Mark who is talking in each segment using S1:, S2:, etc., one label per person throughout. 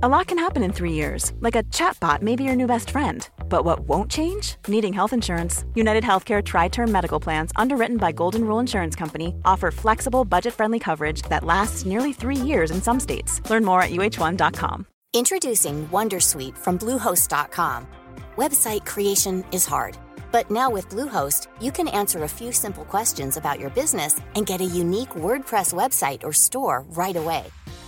S1: A lot can happen in three years, like a chatbot may be your new best friend. But what won't change? Needing health insurance. United Healthcare Tri Term Medical Plans, underwritten by Golden Rule Insurance Company, offer flexible, budget friendly coverage that lasts nearly three years in some states. Learn more at uh1.com.
S2: Introducing Wondersuite from Bluehost.com. Website creation is hard, but now with Bluehost, you can answer a few simple questions about your business and get a unique WordPress website or store right away.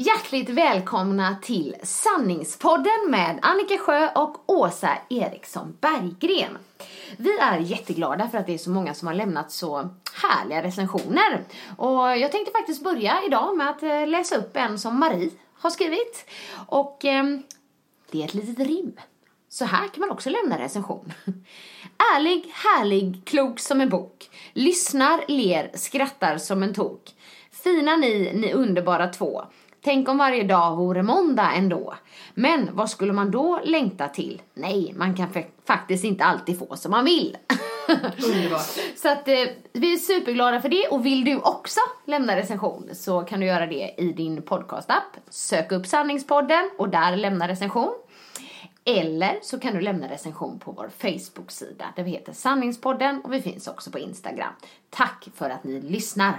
S3: Hjärtligt välkomna till Sanningspodden med Annika Sjö och Åsa Eriksson Berggren. Vi är jätteglada för att det är så många som har lämnat så härliga recensioner. Och jag tänkte faktiskt börja idag med att eh, läsa upp en som Marie har skrivit. Och eh, det är ett litet rim. Så här kan man också lämna recension. Ärlig, härlig, klok som en bok. Lyssnar, ler, skrattar som en tok. Fina ni, ni underbara två. Tänk om varje dag vore måndag ändå. Men vad skulle man då längta till? Nej, man kan faktiskt inte alltid få som man vill.
S4: Underbart.
S3: så att eh, vi är superglada för det och vill du också lämna recension så kan du göra det i din podcastapp. Sök upp Sanningspodden och där lämna recension. Eller så kan du lämna recension på vår Facebook-sida där vi heter Sanningspodden och vi finns också på Instagram. Tack för att ni lyssnar!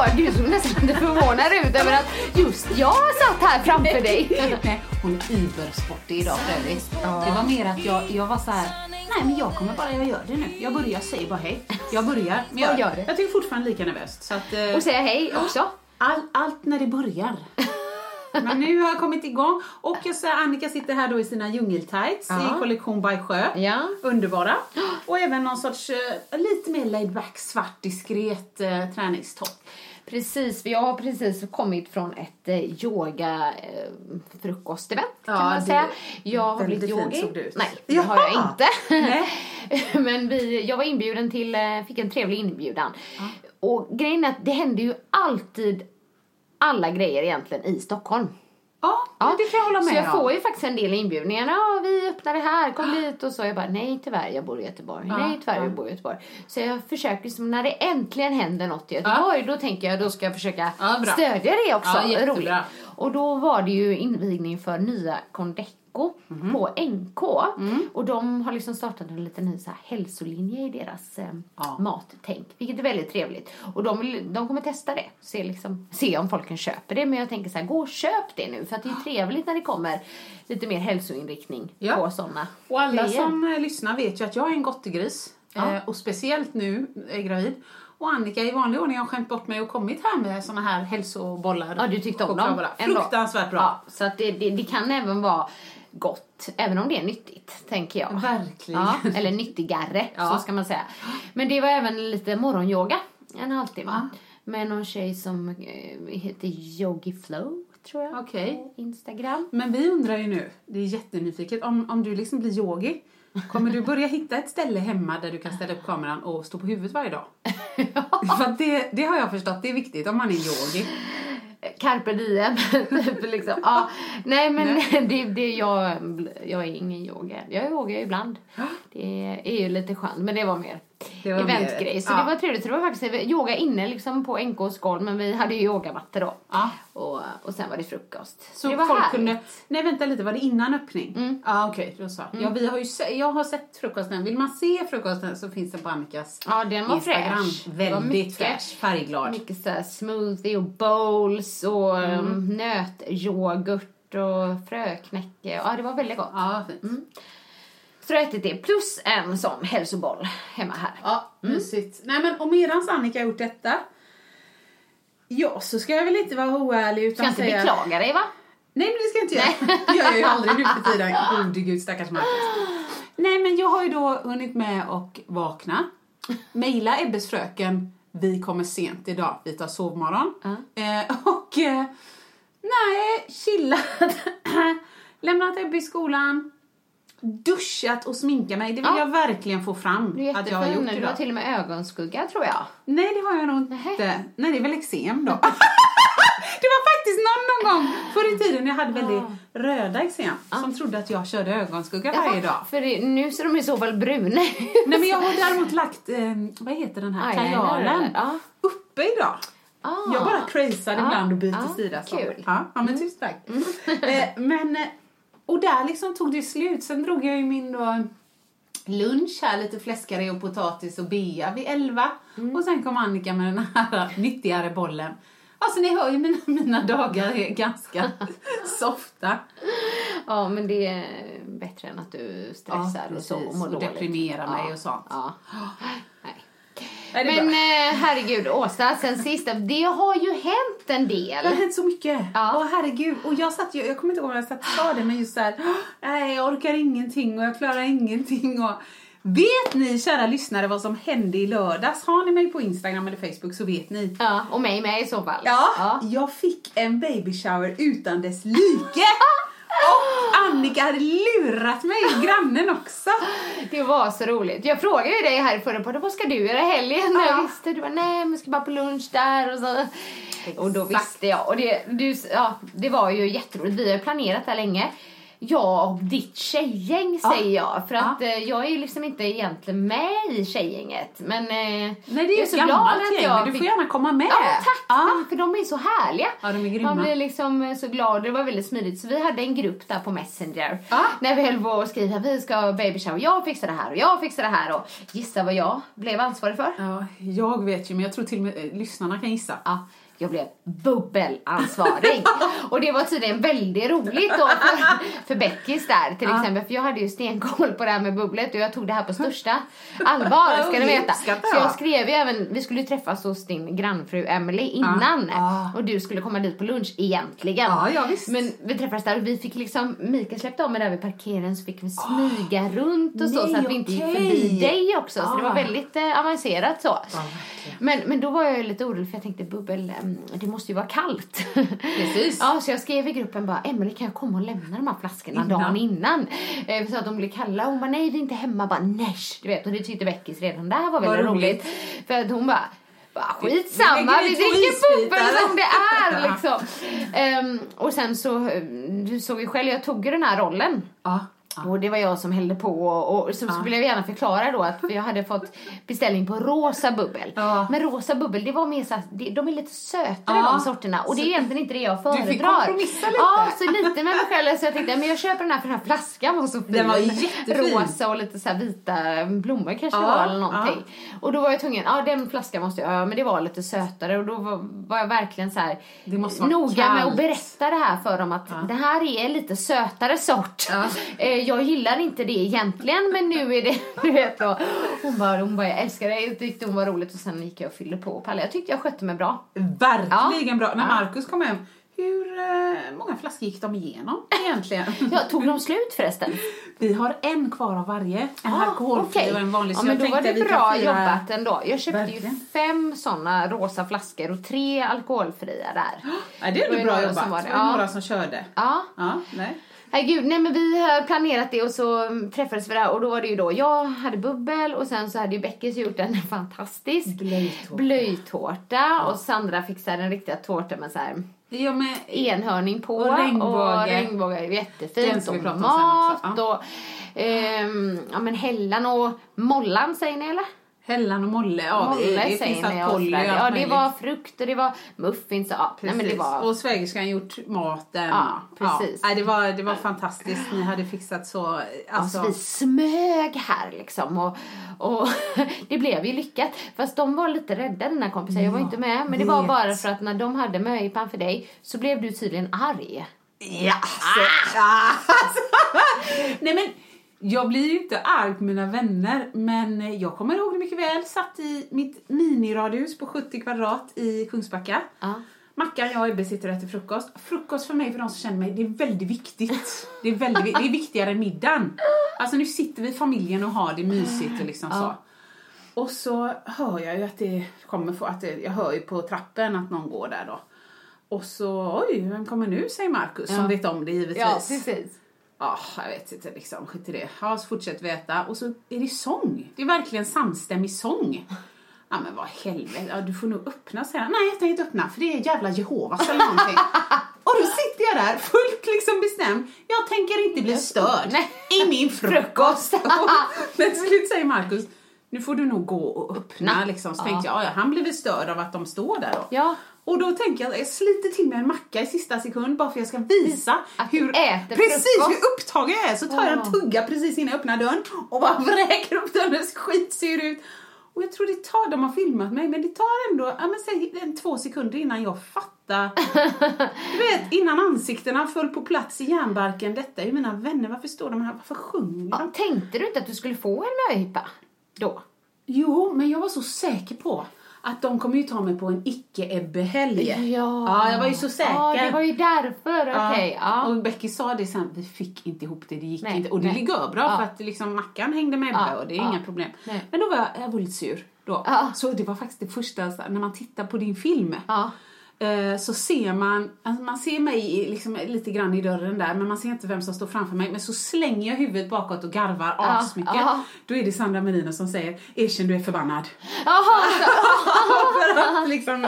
S4: hallå!
S3: Du såg nästan lite förvånad ut över att just jag satt här framför dig.
S4: Nej, hon är übersportig idag för övrigt. Det var mer att jag, jag var så här. nej men jag kommer bara, jag gör det nu. Jag börjar, jag säger bara hej. Jag börjar. Men jag,
S3: Ja, gör det.
S4: jag tycker fortfarande lika nervöst. Så att, eh,
S3: Och säga hej också.
S4: all, allt när det börjar. Men nu har jag kommit igång och jag säger Annika sitter här då i sina djungeltights
S3: Ja.
S4: i kollektion by Sjö.
S3: Ja.
S4: Underbara. Och även någon sorts eh, lite mer laid back, svart, diskret eh, träningstopp.
S3: Precis, för jag har precis kommit från ett eh, yoga eh, frukostevent kan
S4: Ja,
S3: man säga. Jag har blivit yogi.
S4: såg det ut.
S3: Nej, det
S4: Jaha.
S3: har jag inte. Men vi, jag var inbjuden till, eh, fick en trevlig inbjudan. Och grejen är att det händer ju alltid alla grejer egentligen i Stockholm.
S4: Ja, det kan jag hålla med
S3: Så jag
S4: om.
S3: får ju faktiskt en del inbjudningar. Ja, vi öppnar det här, kom dit och så. Jag bara, nej tyvärr, jag bor i Göteborg.
S4: Ja,
S3: nej tyvärr,
S4: ja.
S3: jag bor i Göteborg. Så jag försöker, liksom, när det äntligen händer något i Göteborg, då tänker jag, då ska jag försöka
S4: Ja,
S3: stödja det också.
S4: Ja, jättebra.
S3: Roligt. Och då var det ju invigning för nya Condeco
S4: Mhm.
S3: på NK.
S4: Mm.
S3: Och de har liksom startat en liten ny så här hälsolinje i deras eh,
S4: Ja.
S3: mattänk. Vilket är väldigt trevligt. Och de, vill, de kommer testa det. Se, liksom, se om folken köper det. Men jag tänker så här, gå och köp det nu. För att det är trevligt när det kommer lite mer hälsoinriktning
S4: Ja.
S3: på sådana
S4: Och alla
S3: grejer.
S4: som eh, lyssnar vet ju att jag är en gottegris.
S3: Ja.
S4: Eh, och speciellt nu är jag gravid. Och Annika i vanlig ordning har skämt bort mig och kommit här med såna här hälsobollar.
S3: Ja, du tyckte om dem.
S4: Fruktansvärt bra.
S3: Ja, så att det, det, det kan även vara gott, även om det är nyttigt, tänker jag.
S4: Verkligen.
S3: Ja, eller nyttigare,
S4: Ja.
S3: så ska man säga. Men det var även lite morgonyoga, en halvtimme.
S4: Ja.
S3: Med någon tjej som eh, heter Yogi Flow, tror jag.
S4: Okej.
S3: På Instagram.
S4: Men vi undrar ju nu, det är jättenyfiket, om, om du liksom blir yogi, kommer du börja hitta ett ställe hemma där du kan ställa upp kameran och stå på huvudet varje dag? För att det, det har jag förstått, det är viktigt om man är yogi.
S3: Carpe diem, typ liksom. Ja, nej men det, det, jag, jag är ingen yoga. Jag yogar ibland. Det är ju lite skönt, men det var mer eventgrej. Så
S4: ja.
S3: det var trevligt. Så det var faktiskt yoga inne liksom på NKs golv, men vi hade ju yogamattor då.
S4: Ja.
S3: Och, och sen var det frukost.
S4: Så
S3: det var
S4: folk
S3: härligt.
S4: kunde... Nej vänta lite, var det innan öppning?
S3: Mm.
S4: Ja okej, då så. Ja, vi har ju se, jag har sett frukosten. Vill man se frukosten så finns den på Annikas
S3: Ja, den var
S4: Instagram.
S3: fräsch.
S4: Väldigt
S3: mycket-
S4: fräsch, färgglad.
S3: Mycket såhär smoothie och bowls och mm. nötyoghurt och fröknäcke. Ja, det var väldigt gott.
S4: Ja, fint.
S3: Mm. Så jag har ätit det plus en sån hälsoboll hemma här.
S4: Ja,
S3: Mm.
S4: mysigt. Nej men och medans Annika har gjort detta Ja, så ska jag väl inte vara oärlig utan
S3: Ska inte
S4: säga...
S3: beklaga dig va?
S4: Nej men det ska jag inte göra. Det gör jag ju aldrig nu för tiden. Gode gud stackars Marcus. Nej, men jag har ju då hunnit med och vakna. Mejla Ebbes fröken. Vi kommer sent idag. Vi tar sovmorgon. Eh, och eh, nej, chillat. Lämnat Ebbe i skolan. Duschat och sminkat mig. Det vill
S3: Ja.
S4: jag verkligen få fram
S3: Du är
S4: att jag har gjort
S3: nu. Du har
S4: idag.
S3: till och med ögonskugga tror jag.
S4: Nej, det har jag nog inte. Nej, det är väl eksem då. det var faktiskt någon, någon gång förr i tiden jag hade väldigt röda eksem som trodde att jag körde ögonskugga varje dag.
S3: För det, nu ser de i så fall bruna.
S4: Nej, men jag har däremot lagt, eh, vad heter den här, kajalen?
S3: Ja.
S4: uppe idag.
S3: Ah.
S4: Jag bara crazear
S3: Ja,
S4: ibland och byter
S3: ja,
S4: sida. så.
S3: kul.
S4: Ja, ja men tusen tack. eh, men, eh, och där liksom tog det slut. Sen drog jag ju min då lunch här, lite fläskkarré och potatis och bea vid elva.
S3: Mm.
S4: Och sen kom Annika med den här nyttigare bollen. Alltså ni hör ju mina, mina dagar är ganska softa.
S3: Ja, men det är bättre än att du stressar och så och mår
S4: och
S3: dåligt.
S4: deprimerar mig
S3: ja.
S4: och sånt.
S3: Ja. Nej. Men eh, herregud, Åsa, sen sista, det har ju hänt en
S4: Det har
S3: del.
S4: hänt så mycket.
S3: Ja.
S4: Åh herregud. Och jag satt ju, jag kommer inte ihåg om jag satt sa det, men just såhär, nej jag orkar ingenting och jag klarar ingenting och Vet ni kära lyssnare vad som hände i lördags? Har ni mig på Instagram eller Facebook så vet ni.
S3: Ja, och mig med i så fall.
S4: Ja, jag fick en baby shower utan dess like. Och Annika hade lurat mig, grannen också.
S3: Det var så roligt. Jag frågade ju dig här i förra podden, vad ska du göra i helgen?
S4: Ja.
S3: Jag visste, du bara, nej men ska bara på lunch där och så. Och då visste jag. Och det, du, ja, det var ju jätteroligt. Vi har planerat det här länge. Jag och ditt tjejgäng säger jag. För att eh, jag är ju liksom inte egentligen med i tjejgänget. Men eh,
S4: Nej det
S3: jag
S4: är ju ett gammalt gäng, men du får
S3: fick-
S4: gärna komma med.
S3: Ja, tack!
S4: Ja.
S3: För de är så härliga.
S4: Ja, de är grymma.
S3: Man blir liksom eh, så glad. Det var väldigt smidigt. Så vi hade en grupp där på Messenger.
S4: Ja.
S3: När vi höll på att skriva vi ska ha baby shower. Jag fixar det här och jag fixar det här. Och gissa vad jag blev ansvarig för?
S4: Ja, jag vet ju, men jag tror till och med lyssnarna kan gissa.
S3: Ja, jag blev bubbelansvarig. och det var tydligen väldigt roligt då för, för Beckis där till exempel. För jag hade ju stenkoll på det här med bubblet och jag tog det här på största allvar ska ni veta. Så
S4: jag.
S3: skrev ju även, vi skulle träffas hos din grannfru Emily innan. Och du skulle komma dit på lunch egentligen.
S4: Ja, ja, visst.
S3: Men vi träffades där och vi fick liksom, Mikael släppte av mig där vid parkeringen så fick vi smyga runt och så
S4: nej,
S3: så att vi inte gick förbi dig också. Så det var
S4: Ah.
S3: väldigt eh, avancerat så. men, men då var jag ju lite orolig för jag tänkte bubbel, em, det måste ju vara kallt.
S4: Precis.
S3: ja, så jag skrev i gruppen bara, Emelie kan jag komma och lämna de här flaskorna
S4: Innan.
S3: dagen innan? Eh, så att de blir kalla. Hon bara, nej vi är inte hemma. Bara, nej. Du vet, och det tyckte Beckis redan där var väldigt roligt.
S4: roligt.
S3: För att hon bara, bara skitsamma, vi dricker bubbel
S4: isbitar."
S3: som det är liksom. Ehm, och sen så, eh, du såg ju själv, jag tog ju den här rollen.
S4: Ja.
S3: Och det var jag som hällde på och, och så skulle jag gärna förklara då att jag hade fått beställning på rosa bubbel.
S4: Ja.
S3: Men rosa bubbel det var mer så de är lite sötare
S4: Ja.
S3: de sorterna och det är egentligen inte det jag föredrar.
S4: fick kompromissa lite.
S3: Ja, så lite med mig själv så jag tänkte men jag köper den här för den här flaskan var så fin.
S4: Den var jättefin.
S3: Rosa och lite så vita blommor kanske
S4: Ja,
S3: var eller någonting. Och då var jag tvungen, ja den flaskan måste jag, ja men det var lite sötare och då var, var jag verkligen så här noga med
S4: kallt.
S3: att berätta det här för dem att det här är lite sötare sort.
S4: Ja.
S3: Eh, jag gillar inte det egentligen men nu är det, du vet då. Hon bara, hon bara jag älskar det, jag tyckte hon var roligt och sen gick jag och fyllde på och pallade. Jag tyckte jag skötte mig bra.
S4: Verkligen bra. När
S3: Ja.
S4: Markus kom hem, hur eh, många flaskor gick de igenom egentligen?
S3: Ja, tog de slut förresten?
S4: Vi har en kvar av varje. En
S3: Ah,
S4: alkoholfri
S3: okej.
S4: och en vanlig.
S3: Ja, men då var det bra
S4: fira-
S3: jobbat ändå. Jag köpte
S4: Verkligen.
S3: ju fem såna rosa flaskor och tre alkoholfria där.
S4: Nej, det är ändå bra jobbat.
S3: var
S4: det
S3: det.
S4: var
S3: Ja.
S4: några som körde.
S3: Ja,
S4: Ja, nej.
S3: Herregud, nej men vi har planerat det och så träffades vi där och då var det ju då jag hade bubbel och sen så hade ju Beckis gjort en fantastisk
S4: Blöjtårta.
S3: blöjtårta och Sandra fixade den riktiga tårtan med så här
S4: Ja, men
S3: enhörning på
S4: Och regnbåge.
S3: och regnbågar är jättefint och mat
S4: också,
S3: och ehm, ja men Hällan och Mollan säger ni eller?
S4: Hällan och Molle, ja, det,
S3: Molle
S4: det
S3: säger
S4: finns allt Polly
S3: Ja det
S4: möjligt.
S3: var frukt och det var muffins och ja, nej men det
S4: Precis.
S3: var
S4: Och svägerskan gjort maten.
S3: Ja, precis.
S4: Ja, det, var, det var fantastiskt. Ni hade fixat så... Alltså,
S3: Alltså, vi smög här liksom och, och det blev ju lyckat. Fast de var lite rädda dina kompisar, jag var
S4: Ja,
S3: inte med. Men det var bara för att när de hade möhippan för dig så blev du tydligen arg.
S4: Ja, alltså, alltså. Nej men, jag blir ju inte arg på mina vänner, men jag kommer ihåg det mycket väl. Satt i mitt miniradhus på 70 kvadrat i Kungsbacka.
S3: Ja.
S4: Mackan, jag och Ebbe sitter och äter frukost. Frukost för mig, för de som känner mig, det är väldigt viktigt. Det är, väldigt, det är viktigare än middagen. Alltså nu sitter vi i familjen och har det mysigt och liksom så. Och så hör jag ju att det kommer, få- att det, jag hör ju på trappen att någon går där då. Och så, oj, vem kommer nu, säger Markus som vet om det givetvis.
S3: Ja, precis.
S4: Ja, jag vet inte liksom, skit i det. Ja, så fortsätter vi äta. Och så är det sång. Det är verkligen samstämmig sång. Ja men vad helvete, ja, du får nog öppna säger han. Nej jag tänker inte öppna för det är jävla Jehovas eller någonting. och då sitter jag där fullt liksom bestämd. Jag tänker inte bli störd i min frukost. men till slut säger Markus, nu får du nog gå och öppna liksom. Så tänkte jag, ja, ja, han blir väl störd av att de står där då.
S3: Ja.
S4: Och då tänker jag, jag sliter till mig en macka i sista sekund bara för att jag ska visa
S3: Att
S4: hur, precis
S3: frukost.
S4: hur upptagen jag är. Så tar jag en tugga precis innan jag öppnar dörren och bara vräker upp dörren så skit ser ut. Och jag tror det tar, de har filmat mig, men det tar ändå, ja men säg två sekunder innan jag fattar. du vet, innan ansiktena föll på plats i järnbarken. Detta är ju mina vänner, varför står de här, varför sjunger de?
S3: Ja, tänkte du inte att du skulle få en möhippa då?
S4: Jo, men jag var så säker på att de kommer ju ta mig på en icke-Ebbe-helg. ja, jag var ju så säker.
S3: Ja, det var ju därför. Okej, ja.
S4: Och Becky sa det sen, vi fick inte ihop det, det gick
S3: Nej,
S4: inte. Och det ligger bra
S3: Ja.
S4: för att liksom Mackan hängde med Ebbe
S3: Ja,
S4: och det är
S3: ja.
S4: inga problem.
S3: Nej.
S4: Men då var jag, jag var lite sur då.
S3: Ja.
S4: Så det var faktiskt det första, när man tittar på din film.
S3: Ja.
S4: eh, Så ser man, alltså man ser mig liksom lite grann i dörren där men man ser inte vem som står framför mig. Men så slänger jag huvudet bakåt och garvar
S3: Ja,
S4: asmycket.
S3: ja.
S4: Då är det Sandra Merino som säger, erkänn du är förbannad.
S3: Jaha,
S4: för att liksom,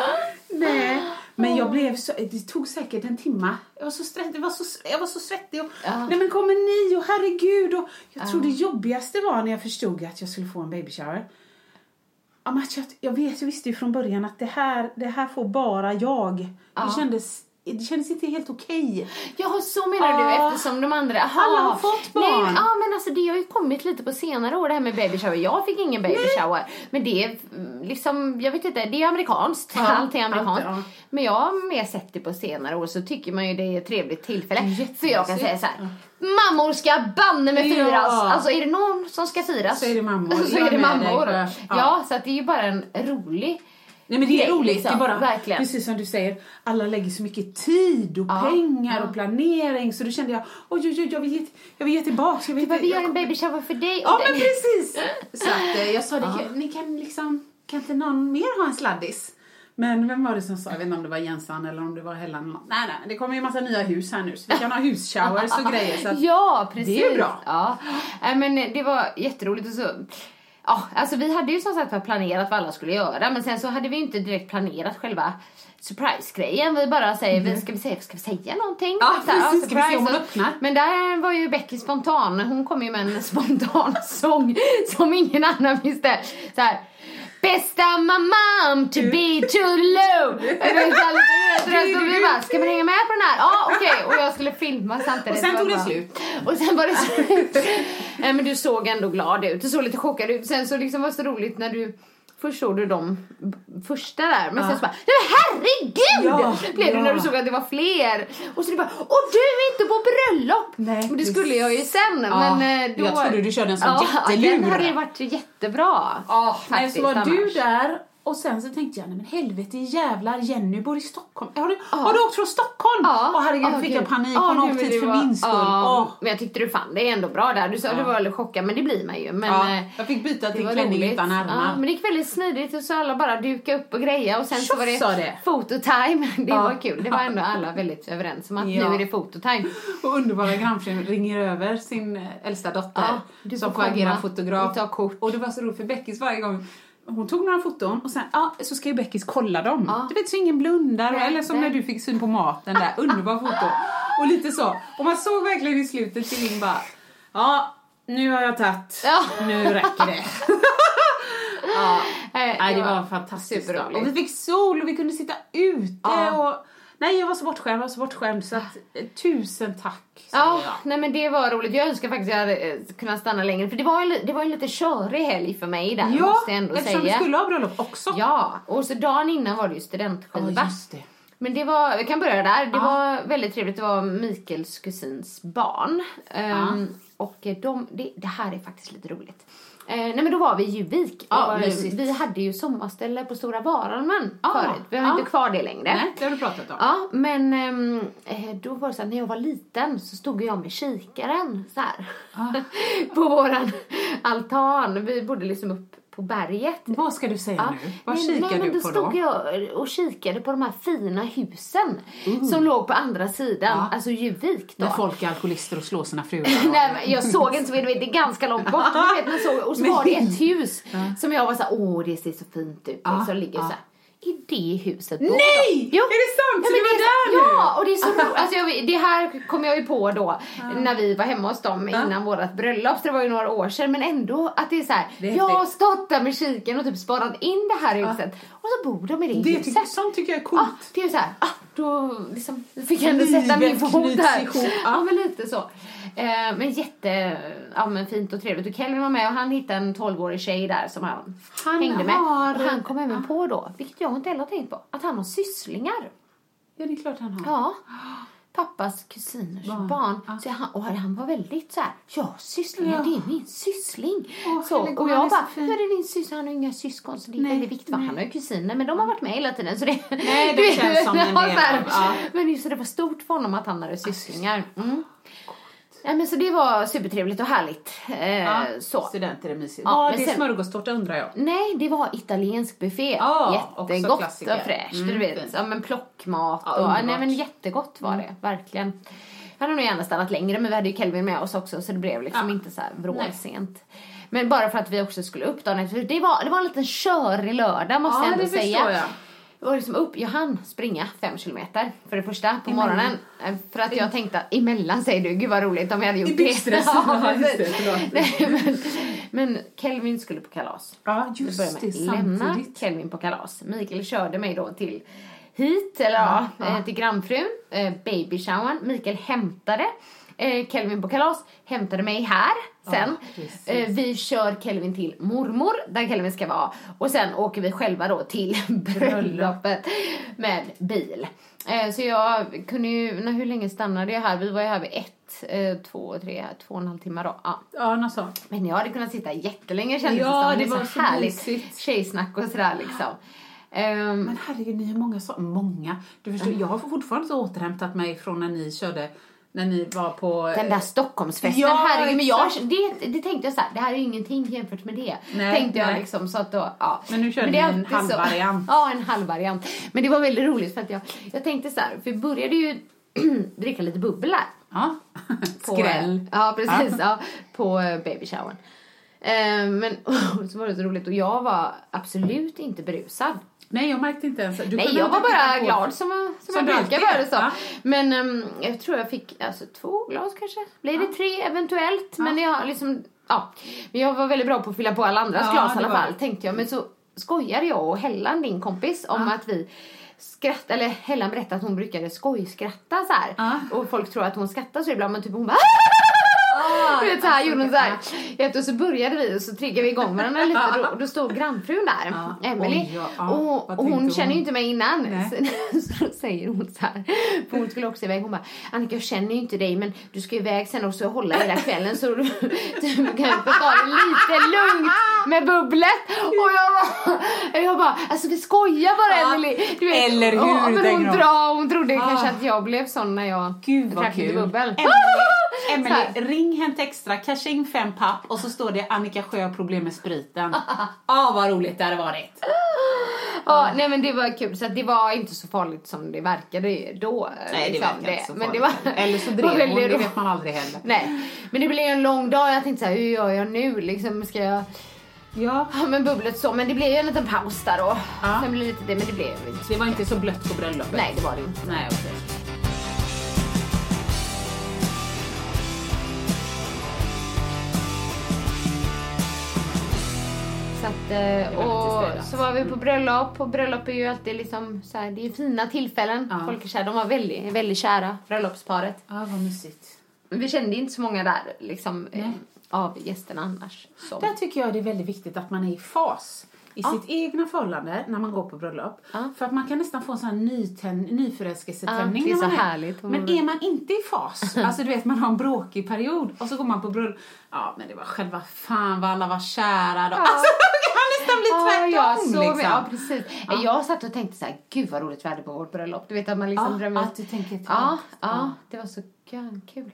S4: nej. Men jag blev så, det tog säkert en timme. Jag var så, stress, det var så, jag var så svettig och,
S3: Ja.
S4: nej men kommer ni och herregud och jag tror det jobbigaste var när jag förstod att jag skulle få en baby shower. Ja, men att jag, jag vet, jag visste ju från början att det här, det här får bara jag. Det, kändes, det kändes inte helt okej.
S3: Ja, så menar du eftersom de andra... Aha.
S4: Alla har fått barn.
S3: Nej, ja, men alltså det har ju kommit lite på senare år det här med baby shower. Jag fick ingen baby shower. Men det är liksom, jag vet inte, det är amerikanskt.
S4: Ja,
S3: allt är amerikanskt.
S4: allt, ja.
S3: Men jag har mer sett det på senare år så tycker man ju det är ett trevligt tillfälle. För jag kan säga så här. Mammor ska banne med firas.
S4: Ja.
S3: Alltså är det någon som ska firas
S4: Så är det mammor.
S3: så är det mammor. Ja.
S4: Ja.
S3: så att det är ju bara en rolig
S4: Nej men det är roligt,
S3: liksom.
S4: det är bara
S3: Verkligen.
S4: precis som du säger, alla lägger så mycket tid och
S3: Ja,
S4: pengar
S3: ja.
S4: och planering så då kände jag, oj oj oj, jag vill ge, jag vill ge tillbaka. Jag vill,
S3: Bara, vi gör en baby shower för dig.
S4: Ja
S3: och
S4: men precis! Så att eh, jag sa det, ni kan liksom, kan inte någon mer ha en sladdis? Men vem var det som sa, jag vet inte om det var Jensan eller om det var någon. Nej nej, det kommer ju en massa nya hus här nu så vi kan ha husshowers och grejer. Så
S3: Ja, precis.
S4: Det är bra.
S3: Ja. Men det var jätteroligt. Och så, ja, alltså vi hade ju som sagt planerat vad alla skulle göra men sen så hade vi inte direkt planerat själva surprise-grejen. Vi bara säger, vi, ska, vi säga, ska vi säga någonting?
S4: Ja,
S3: Så här,
S4: precis. Ska hon
S3: surprise.
S4: öppnar?
S3: Men där var ju Becky spontan. Hon kom ju med en spontan sång som ingen annan visste. Så här. Bästa mamam to be too low. Och vi bara, ska man hänga med på den här? Ja, okej. Och jag skulle filma samtidigt.
S4: Och sen tog det
S3: bara-
S4: slut.
S3: och sen var det slut. Men du såg ändå glad ut. Du såg lite chockad ut. Sen så liksom var det så roligt när du Först såg du de första där, men sen så bara Nej men herregud!
S4: Ja,
S3: blev det när
S4: ja.
S3: du såg att det var fler. Och så du bara Åh du är inte på bröllop!
S4: Nej,
S3: men det skulle jag ju sen.
S4: Ja,
S3: men, eh, då,
S4: jag trodde du körde en sån
S3: ja,
S4: jättelur.
S3: den hade ju varit jättebra.
S4: Ja,
S3: faktiskt,
S4: så var du
S3: annars.
S4: där och sen så tänkte jag, nej men helvete jävlar, Jenny bor i Stockholm. Har du, har du åkt från Stockholm?
S3: Ja.
S4: Åh herregud,
S3: Ja,
S4: fick jag panik. Hon har åkt hit för
S3: var-
S4: min skull.
S3: Ja,
S4: Åh.
S3: Men jag tyckte du fann det ändå bra där. Du sa du var väldigt chockad, men det blir man ju. Men, eh,
S4: jag fick byta
S3: det
S4: till klänning utan ärmar.
S3: men det gick väldigt smidigt och så alla bara duka upp och greja och sen så
S4: Tjoff,
S3: var det,
S4: det.
S3: fototime. Det var kul. Det var ändå alla väldigt överens om att
S4: Ja.
S3: nu är det fototime.
S4: Och underbara grannfrun ringer över sin eh, äldsta dotter som
S3: får
S4: agera fotograf.
S3: och ta kort.
S4: Och det var så roligt för Beckis varje gång hon tog några foton och sen ja, så ska ju Beckis kolla dem.
S3: Ja.
S4: Du vet så ingen blundar.
S3: Nej,
S4: eller som
S3: nej.
S4: när du fick syn på maten där. Underbar foto. Och lite så. Och man såg verkligen i slutet till Linn bara Ja, nu har jag tagit.
S3: Ja.
S4: Nu räcker det. ja.
S3: Eh,
S4: Nej, det var fantastiskt. Och vi fick sol och vi kunde sitta ute och Nej, jag var så bortskämd, jag var så bortskämd så att eh, tusen tack säger
S3: Ja,
S4: jag.
S3: nej men det var roligt. Jag önskar faktiskt att jag hade eh, kunnat stanna längre för det var en, det var en lite körig helg för mig där
S4: Ja,
S3: måste jag ändå
S4: eftersom
S3: säga.
S4: du skulle ha bröllop också.
S3: Ja, och så dagen innan var det ju studentskiva.
S4: Ja, just det.
S3: Men det var, vi kan börja där. Det var väldigt trevligt. Det var Mikaels kusins barn. Ehm, och de, det, det här är faktiskt lite roligt. Eh, nej men då var vi i Juvik.
S4: Mysigt.
S3: vi hade ju sommarställe på Stora Varalmen
S4: Ah,
S3: förut. Vi har inte kvar det längre.
S4: Nej, det har du pratat om.
S3: Ja, men eh, då var det så här, när jag var liten så stod jag med kikaren så här.
S4: Ah.
S3: på våran altan. Vi bodde liksom upp på berget.
S4: Vad ska du säga
S3: Ja.
S4: nu? Vad
S3: nej,
S4: kikar
S3: nej, men
S4: du
S3: då
S4: på
S3: stod
S4: då?
S3: jag och kikade på de här fina husen som låg på andra sidan,
S4: Ja.
S3: alltså Juvik då.
S4: När folk är alkoholister och slår sina fruar.
S3: Nej, men jag såg inte det är ganska långt bort. Du vet, såg, och så var det ett hus som jag var så här, åh det ser så fint ut.
S4: Ja,
S3: Så ligger
S4: ja.
S3: så här. I det huset bor
S4: Nej!
S3: Jo.
S4: Är det sant? Så
S3: men
S4: du var där nu?
S3: Ja, och det är så roligt. Alltså, jag, det här kom jag ju på då när vi var hemma hos dem innan vårt bröllop. Så det var ju några år sedan. Men ändå att det är så här.
S4: Det är
S3: jag har stått där med kiken och typ sparat in det här huset. Och så bor de i det,
S4: Det
S3: huset.
S4: tycker, sånt tycker jag är
S3: Ja,
S4: coolt.
S3: det är så här, ah, då liksom, fick jag ändå sätta min fot där.
S4: ihop,
S3: Ja.
S4: ja.
S3: men lite så. Eh, men jätte, ja men fint och trevligt. Och Kelvin var med och han hittade en 12-årig tjej där som han,
S4: Han
S3: hängde med.
S4: har-
S3: Och han kom även på då, vilket jag inte heller har tänkt på, att han har sysslingar.
S4: Ja, det är klart han har.
S3: Ja. Pappas kusiners barn.
S4: Barn,
S3: Så han, och han var väldigt så här, ja sysslingar,
S4: Ja.
S3: det är min syssling.
S4: Åh,
S3: så, och jag bara, är det din syster? Han har inga syskon så det är
S4: Nej,
S3: väldigt viktigt.
S4: nej.
S3: Han har ju kusiner men de har varit med hela tiden så det...
S4: Nej, det känns som en
S3: ja,
S4: del ja.
S3: Men just det var stort för honom att han hade sysslingar. Mm. Ja, men så det var supertrevligt och härligt. Eh,
S4: Ja,
S3: så.
S4: Studenter är mysigt.
S3: Ja,
S4: Var det
S3: sen-
S4: smörgåstårta undrar jag?
S3: Nej, det var italiensk buffé.
S4: Ja,
S3: jättegott och fräscht.
S4: Mm,
S3: du vet.
S4: fint.
S3: Ja, men plockmat
S4: Ja,
S3: och...
S4: underbart.
S3: Nej, men jättegott var det. Verkligen. Jag hade nog gärna stannat längre, men vi hade ju Kelvin med oss också så det blev liksom
S4: Ja.
S3: inte så här vrålsent. Men bara för att vi också skulle upp dagen efter. Det var, det var en liten körig lördag måste
S4: Ja,
S3: jag ändå säga.
S4: jag.
S3: Var liksom upp, jag hann springa fem kilometer för det första på
S4: Emellan.
S3: morgonen. Eh, För att jag tänkte, att emellan säger du, gud vad roligt om vi hade gjort
S4: I
S3: det.
S4: blixtresten. Ja.
S3: Nej, men, men Kelvin skulle på kalas.
S4: Ja, just det,
S3: med lämna. Kelvin på kalas. Mikael körde mig då till hit, eller ja,
S4: Ja,
S3: eh, till grannfrun, eh, babyshowern. Mikael hämtade eh, Kelvin på kalas, hämtade mig här sen.
S4: precis.
S3: eh, vi kör Kelvin till mormor, där Kelvin ska vara. Och sen åker vi själva då till bröllopet med bil. Eh, så jag kunde ju, när, hur länge stannade jag här? Vi var ju här vid ett, eh, två, tre, två och en halv timme då. Ja.
S4: Ja, något sånt.
S3: Men jag hade kunnat sitta jättelänge kändes
S4: Ja,
S3: det
S4: det var
S3: så
S4: så
S3: härligt
S4: mysigt.
S3: tjejsnack och sådär liksom. Ehm,
S4: Men herregud, ni har många så Många. Du förstår, jag har fortfarande inte återhämtat mig från när ni körde, när ni var på...
S3: den där Stockholmsfesten,
S4: Ja,
S3: herregud. Men jag, det, det tänkte jag så här, det här är ju ingenting jämfört med det.
S4: Nej,
S3: tänkte jag
S4: nej.
S3: liksom så att då, ja.
S4: Men nu körde
S3: det
S4: ni en
S3: så-
S4: halvvariant.
S3: Ja, en halvvariant. Men det var väldigt roligt för att jag, jag tänkte så här, för vi började ju dricka lite bubbel där.
S4: Ja.
S3: På,
S4: Skräll.
S3: Ja, precis. Ja, på eh, babyshowern. Eh, men så var det så roligt och jag var absolut inte berusad.
S4: Nej, jag märkte inte ens. Du
S3: Nej, jag var bara glad som, som,
S4: Som
S3: jag brukar vara. Så.
S4: Ja.
S3: Men ehm, jag tror jag fick alltså, två glas kanske. Blir det tre eventuellt? Men jag liksom, ja. Men jag var väldigt bra på att fylla på alla andras glas i alla fall, tänkte jag. Men så skojade jag och Hellan, din kompis, om att vi skrattade, eller Hellan berättade att hon brukade skojskratta så här.
S4: Ja.
S3: Och folk tror att hon skrattar så ibland, men typ hon bara du vet såhär gjorde hon såhär. Vet, och så började vi och så triggade vi igång varandra lite och då stod grannfrun där,
S4: Ja.
S3: Emily.
S4: Oj, ja, ja.
S3: Och, och hon
S4: tänkte
S3: känner ju
S4: hon?
S3: inte mig innan.
S4: Nej.
S3: Så, så då säger hon så här, för hon skulle också iväg. Hon bara, Annika jag känner ju inte dig men du ska ju iväg sen också och hålla hela kvällen så du, du kan få ta det lite lugnt med bubblet. Och jag bara, jag bara alltså vi skojar bara
S4: Ja,
S3: Emily. Du vet,
S4: eller hur,
S3: Och, men hon,
S4: tänker hon.
S3: hon trodde
S4: Ah.
S3: kanske att jag blev sån när jag
S4: Gud
S3: drack lite bubbel. Här.
S4: ring Hänt Extra, casha in fem papp och så står det Annika Sjö problem med spriten. Ja, vad roligt det hade varit.
S3: Ja, nej men det var kul så det var inte så farligt som det verkade då.
S4: Nej, det
S3: liksom,
S4: verkar inte så
S3: men det
S4: farligt.
S3: var,
S4: Eller så drev hon, det vet man aldrig heller.
S3: Nej, men det blev en lång dag. Jag tänkte så här, hur gör jag nu? Liksom, ska jag
S4: Ja,
S3: med bubblet så? Men det blev ju en liten paus där då.
S4: Ja.
S3: Sen blev det lite det, men det blev inte.
S4: det var inte så blött på bröllopet.
S3: Nej, det var det inte.
S4: Nej, okej.
S3: Så att, eh, och så var vi på bröllop. Och bröllop är ju alltid liksom så här, det är fina tillfällen.
S4: Ja.
S3: Folk är kära. De var väldigt, väldigt kära, bröllopsparet.
S4: Ja, vad mysigt.
S3: Vi kände inte så många där liksom, eh, av gästerna annars. Så.
S4: Där tycker jag det är väldigt viktigt att man är i fas. I sitt egna förhållande när man går på bröllop. För att man kan nästan få en sån här nytän- nyförälskelsetändning.
S3: Ja, det är så härligt.
S4: Men är man inte i fas, alltså du vet man har en bråkig period och så går man på bröllop. Ja men det var själva fan vad alla var kära då. Alltså nästan bli tvärtom
S3: ja, så,
S4: liksom.
S3: ja, precis. Jag satt och tänkte så här, gud vad roligt vi hade på vårt bröllop. Du vet att man liksom
S4: Ja,
S3: drömmer.
S4: att du tänker ett
S3: ja,
S4: tag.
S3: ja, det var så kul.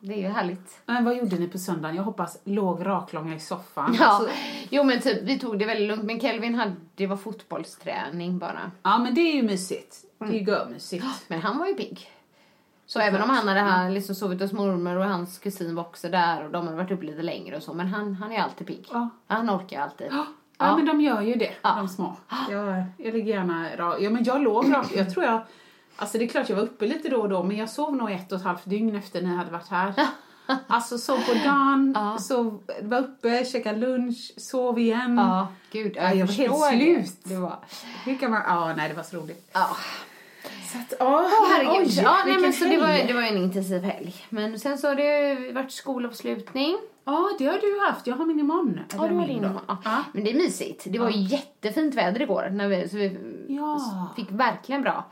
S3: Det är ju härligt.
S4: Men vad gjorde ni på söndagen? Jag hoppas låg raklånga i soffan.
S3: Ja,
S4: Alltså,
S3: jo men typ vi tog det väldigt lugnt. Men Kelvin hade, det var fotbollsträning bara.
S4: ja men det är ju mysigt. Det är ju görmysigt.
S3: Men han var ju pigg. Så även om han hade han liksom sovit hos mormor och hans kusin var också där och de hade varit uppe lite längre och så. Men han, han är alltid pigg.
S4: Ja.
S3: Han orkar alltid.
S4: Ja, ja, men de gör ju det,
S3: Ja.
S4: de små. Jag, jag ligger gärna rak. Ja, men jag låg rak. Jag tror jag... Alltså det är klart jag var uppe lite då och då, men jag sov nog ett och ett halvt dygn efter ni hade varit här. Alltså sov på dagen,
S3: Ja.
S4: sov, var uppe, käkade lunch, sov igen.
S3: Ja, gud.
S4: Ja, jag var helt slut.
S3: Det. Det var...
S4: Hur kan man... Ja, nej det var så roligt.
S3: Ja.
S4: Så att, ja,
S3: Åh herregud.
S4: oj,
S3: ja, nej, men så det, var,
S4: helg.
S3: det var en intensiv helg. Men sen så har det varit skolavslutning.
S4: Ja, det har du haft. Jag har min imorgon.
S3: Ja, var
S4: min
S3: din.
S4: då.
S3: Ja.
S4: Ja.
S3: Men det är mysigt. Det var ju jättefint väder igår. När vi, så vi
S4: Ja.
S3: fick verkligen bra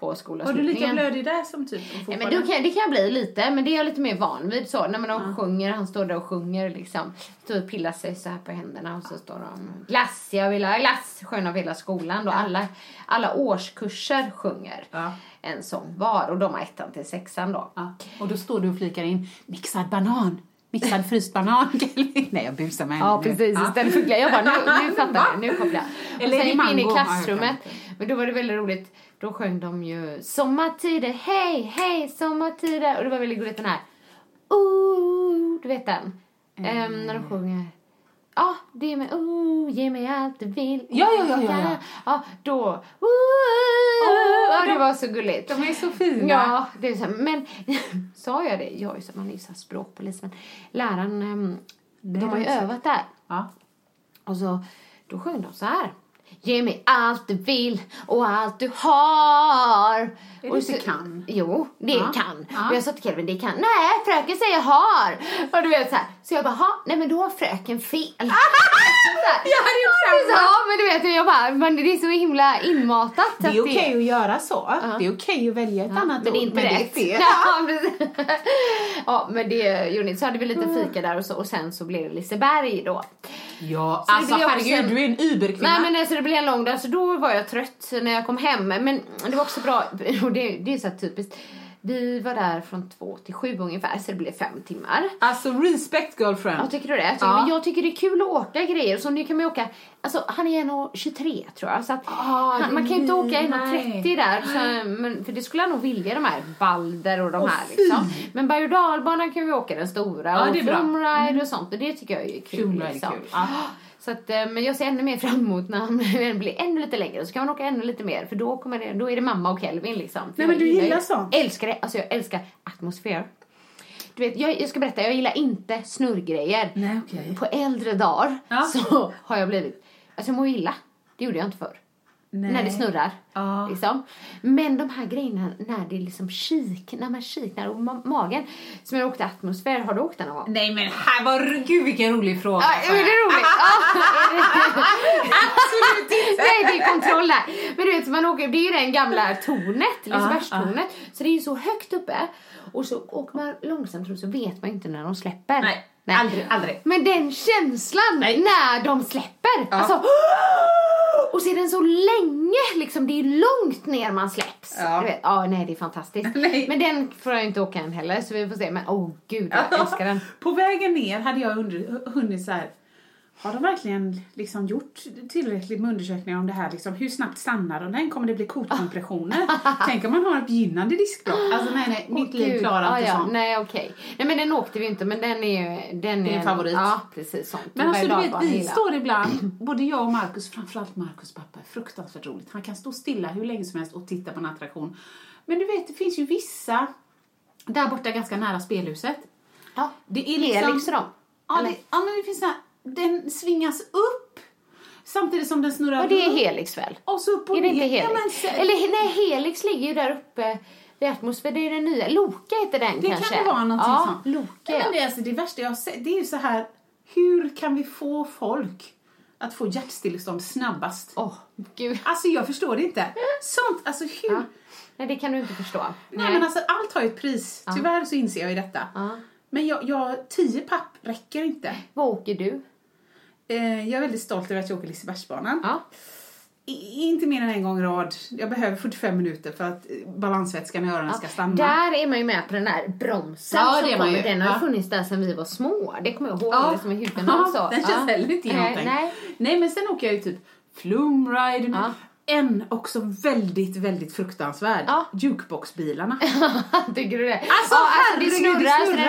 S3: på
S4: Var du
S3: skolavslutningen.
S4: lika blödig där som typ
S3: Nej, men kan, det kan jag bli lite, men det är jag lite mer van vid. Så, när man de sjunger, han står där och sjunger liksom. Står och pillar sig så här på händerna och så står de glass, jag vill ha glass, sjöng av hela skolan. Då alla, alla årskurser sjunger
S4: Ja.
S3: en sång var och de har ettan till sexan då.
S4: Ja. Och då står du och flikar in mixad banan. Mixad fryst banan. Nej, jag busar med
S3: Ja, precis. Istället för. Jag bara, nu, nu fattar jag. Nu kopplar jag. Och sen gick in i?
S4: Ja,
S3: klassrummet. Men då var det väldigt roligt. Då sjöng de ju Sommartider, hej, hej, sommartider. Och det var väldigt roligt den här. Ooh, du vet den? Ehm, när de sjunger. Ja, det är med ooh, ge mig allt du vill.
S4: Ja, ja, ja, ja, ja.
S3: Ja, då. Ooh, ja, det
S4: de-
S3: var så gulligt.
S4: De är så fina.
S3: Ja, det är så, men sa jag det? Jag är så, man är så språkpolis, men läraren, ehm, de har ju övat där.
S4: Ja.
S3: Och så, då sjöng de så här. Ge mig allt du vill och allt du har.
S4: Är det
S3: och
S4: inte
S3: så,
S4: kan?
S3: Jo, det
S4: Ja.
S3: kan.
S4: Ja.
S3: Och jag sa till Kelvin, det kan. Nej, fröken säger har. Och du vet så här. Så jag bara, ha, nej men då har fröken fel.
S4: Jag hade gjort
S3: Ja,
S4: samma.
S3: Ja, men du vet, jag bara, men det är så himla inmatat.
S4: Det är okej att göra så. Det är okej att välja ett annat
S3: men det är
S4: ord,
S3: inte
S4: men
S3: rätt.
S4: det är fel.
S3: Ja, precis. ja, men det gjorde ni. Så hade vi lite fika där och, så, och sen så blev det Liseberg då.
S4: Ja,
S3: Så
S4: alltså
S3: också
S4: herregud,
S3: en-
S4: du är en überkvinna.
S3: Nej men alltså det blev en lång dag så då var jag trött när jag kom hem. Men det var också bra, och det, det är så här typiskt. Vi var där från två till sju ungefär så det blev fem timmar.
S4: Alltså respect girlfriend.
S3: Jag tycker du det? Tycker,
S4: Ja.
S3: Men jag tycker det är kul att åka grejer. Så nu kan man åka, alltså han är 1,23 tror jag. Så att
S4: Ah, det
S3: han, man kan ju inte åka
S4: nej.
S3: 1,30 där. Så, men, för det skulle jag nog vilja de här Balder och de
S4: Åh,
S3: här
S4: fy.
S3: liksom. Men berg och dalbanan kan vi åka den stora.
S4: Ja,
S3: och
S4: bra. Mm.
S3: flumride och sånt. Och det tycker jag är kul.
S4: Flumride är
S3: liksom.
S4: kul. Ja.
S3: Så att, eh, men jag ser ännu mer fram emot när han blir ännu lite längre. Så kan man åka ännu lite mer. För då, kommer det, då är det mamma och Kelvin liksom. För
S4: Nej, men du gillar sånt.
S3: Älskar det. Alltså jag älskar atmosfär. Du vet, jag, jag ska berätta, jag gillar inte snurrgrejer.
S4: Nej, okej.
S3: På äldre dagar
S4: Ja.
S3: så har jag blivit... Alltså jag mår illa. Det gjorde jag inte förr.
S4: Nej.
S3: När det snurrar.
S4: Ja.
S3: Liksom. Men de här grejerna när det liksom kik, när man kiknar och ma- magen. Som jag åkte atmosfär, har du åkt den någon gång?
S4: Nej men här var, gud vilken rolig fråga.
S3: Ja, är det roligt? Ja, är det-
S4: Absolut inte.
S3: Nej, det är kontroll här. Men du vet, man åker, det är ju det gamla tornet, Lisebergstornet. Så det är ju så högt uppe. Och så åker man långsamt så vet man inte när de släpper.
S4: Nej, aldrig, aldrig.
S3: Men den känslan
S4: Nej.
S3: när de släpper. Alltså, och så är den så länge, liksom, det är långt ner man släpps.
S4: Ja.
S3: Du vet, ja, nej det är fantastiskt. Men den får jag inte åka än heller så vi får se. Men åh oh, gud, jag älskar den.
S4: På vägen ner hade jag hunnit så här. Har de verkligen liksom gjort tillräckligt med undersökningar om det här? Liksom, hur snabbt stannar de den? Kommer det bli kotkompressioner? Tänk om man har ett begynnande diskbråck? Alltså nej, nej, mitt liv klarar inte
S3: ja.
S4: sånt.
S3: Nej, okej. Nej, men den åkte vi inte, men den är ju... Den
S4: är en favorit.
S3: Ja, precis. Sånt.
S4: Men alltså du vet, vi
S3: gillar.
S4: står ibland, både jag och Markus, framförallt Markus pappa, är fruktansvärt roligt. Han kan stå stilla hur länge som helst och titta på en attraktion. Men du vet, det finns ju vissa, där borta ganska nära spelhuset.
S3: Ja,
S4: Det är liksom...
S3: Helix och dem.
S4: Ja, det, ja, men det finns så här, den svingas upp samtidigt som den snurrar
S3: Och det är. Helix väl?
S4: Och så upp och
S3: Är det inte
S4: ner.
S3: Helix?
S4: Ja, men,
S3: Eller nej, Helix ligger ju där uppe vid atmosfär. Det är den nya. Loka heter den
S4: det
S3: kanske.
S4: kan det vara någonting
S3: ja,
S4: sånt.
S3: Loka,
S4: Nej,
S3: ja.
S4: men det, är alltså, det värsta jag har sett, det är ju så här, hur kan vi få folk att få hjärtstillestånd snabbast.
S3: Åh, gud.
S4: Alltså jag förstår det inte. Sånt, alltså hur?
S3: Ja. Nej, det kan du inte förstå.
S4: Nej men alltså allt har ju ett pris. Tyvärr så inser jag ju detta. Men jag, jag, tio papp räcker inte.
S3: Vad åker du?
S4: Eh, jag är väldigt stolt över att jag åker Lisebergsbanan.
S3: Ja.
S4: Inte mer än en gång i rad. Jag behöver 45 minuter för att balansvätskan i öronen ska stanna.
S3: Där är man ju med på den där bromsen
S4: Ja,
S3: som
S4: det är
S3: kommer. Den har
S4: Ja.
S3: funnits där sedan vi var små. Det kommer jag ihåg
S4: Ja.
S3: i huvudet. och så.
S4: Ja, den känns
S3: ja.
S4: heller inte genomtänkt.
S3: nej.
S4: Nej, men sen åker jag ju typ Flumride.
S3: Ja.
S4: En också väldigt, väldigt fruktansvärd.
S3: Ja.
S4: Jukeboxbilarna.
S3: Tycker du det?
S4: Alltså,
S3: ja, alltså det
S4: herregud, det
S3: snurrar.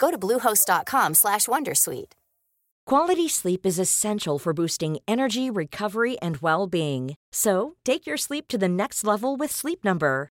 S2: Go to bluehost.com/wondersuite.
S5: Quality sleep is essential for boosting energy, recovery, and well being. So, take your sleep to the next level with Sleep Number.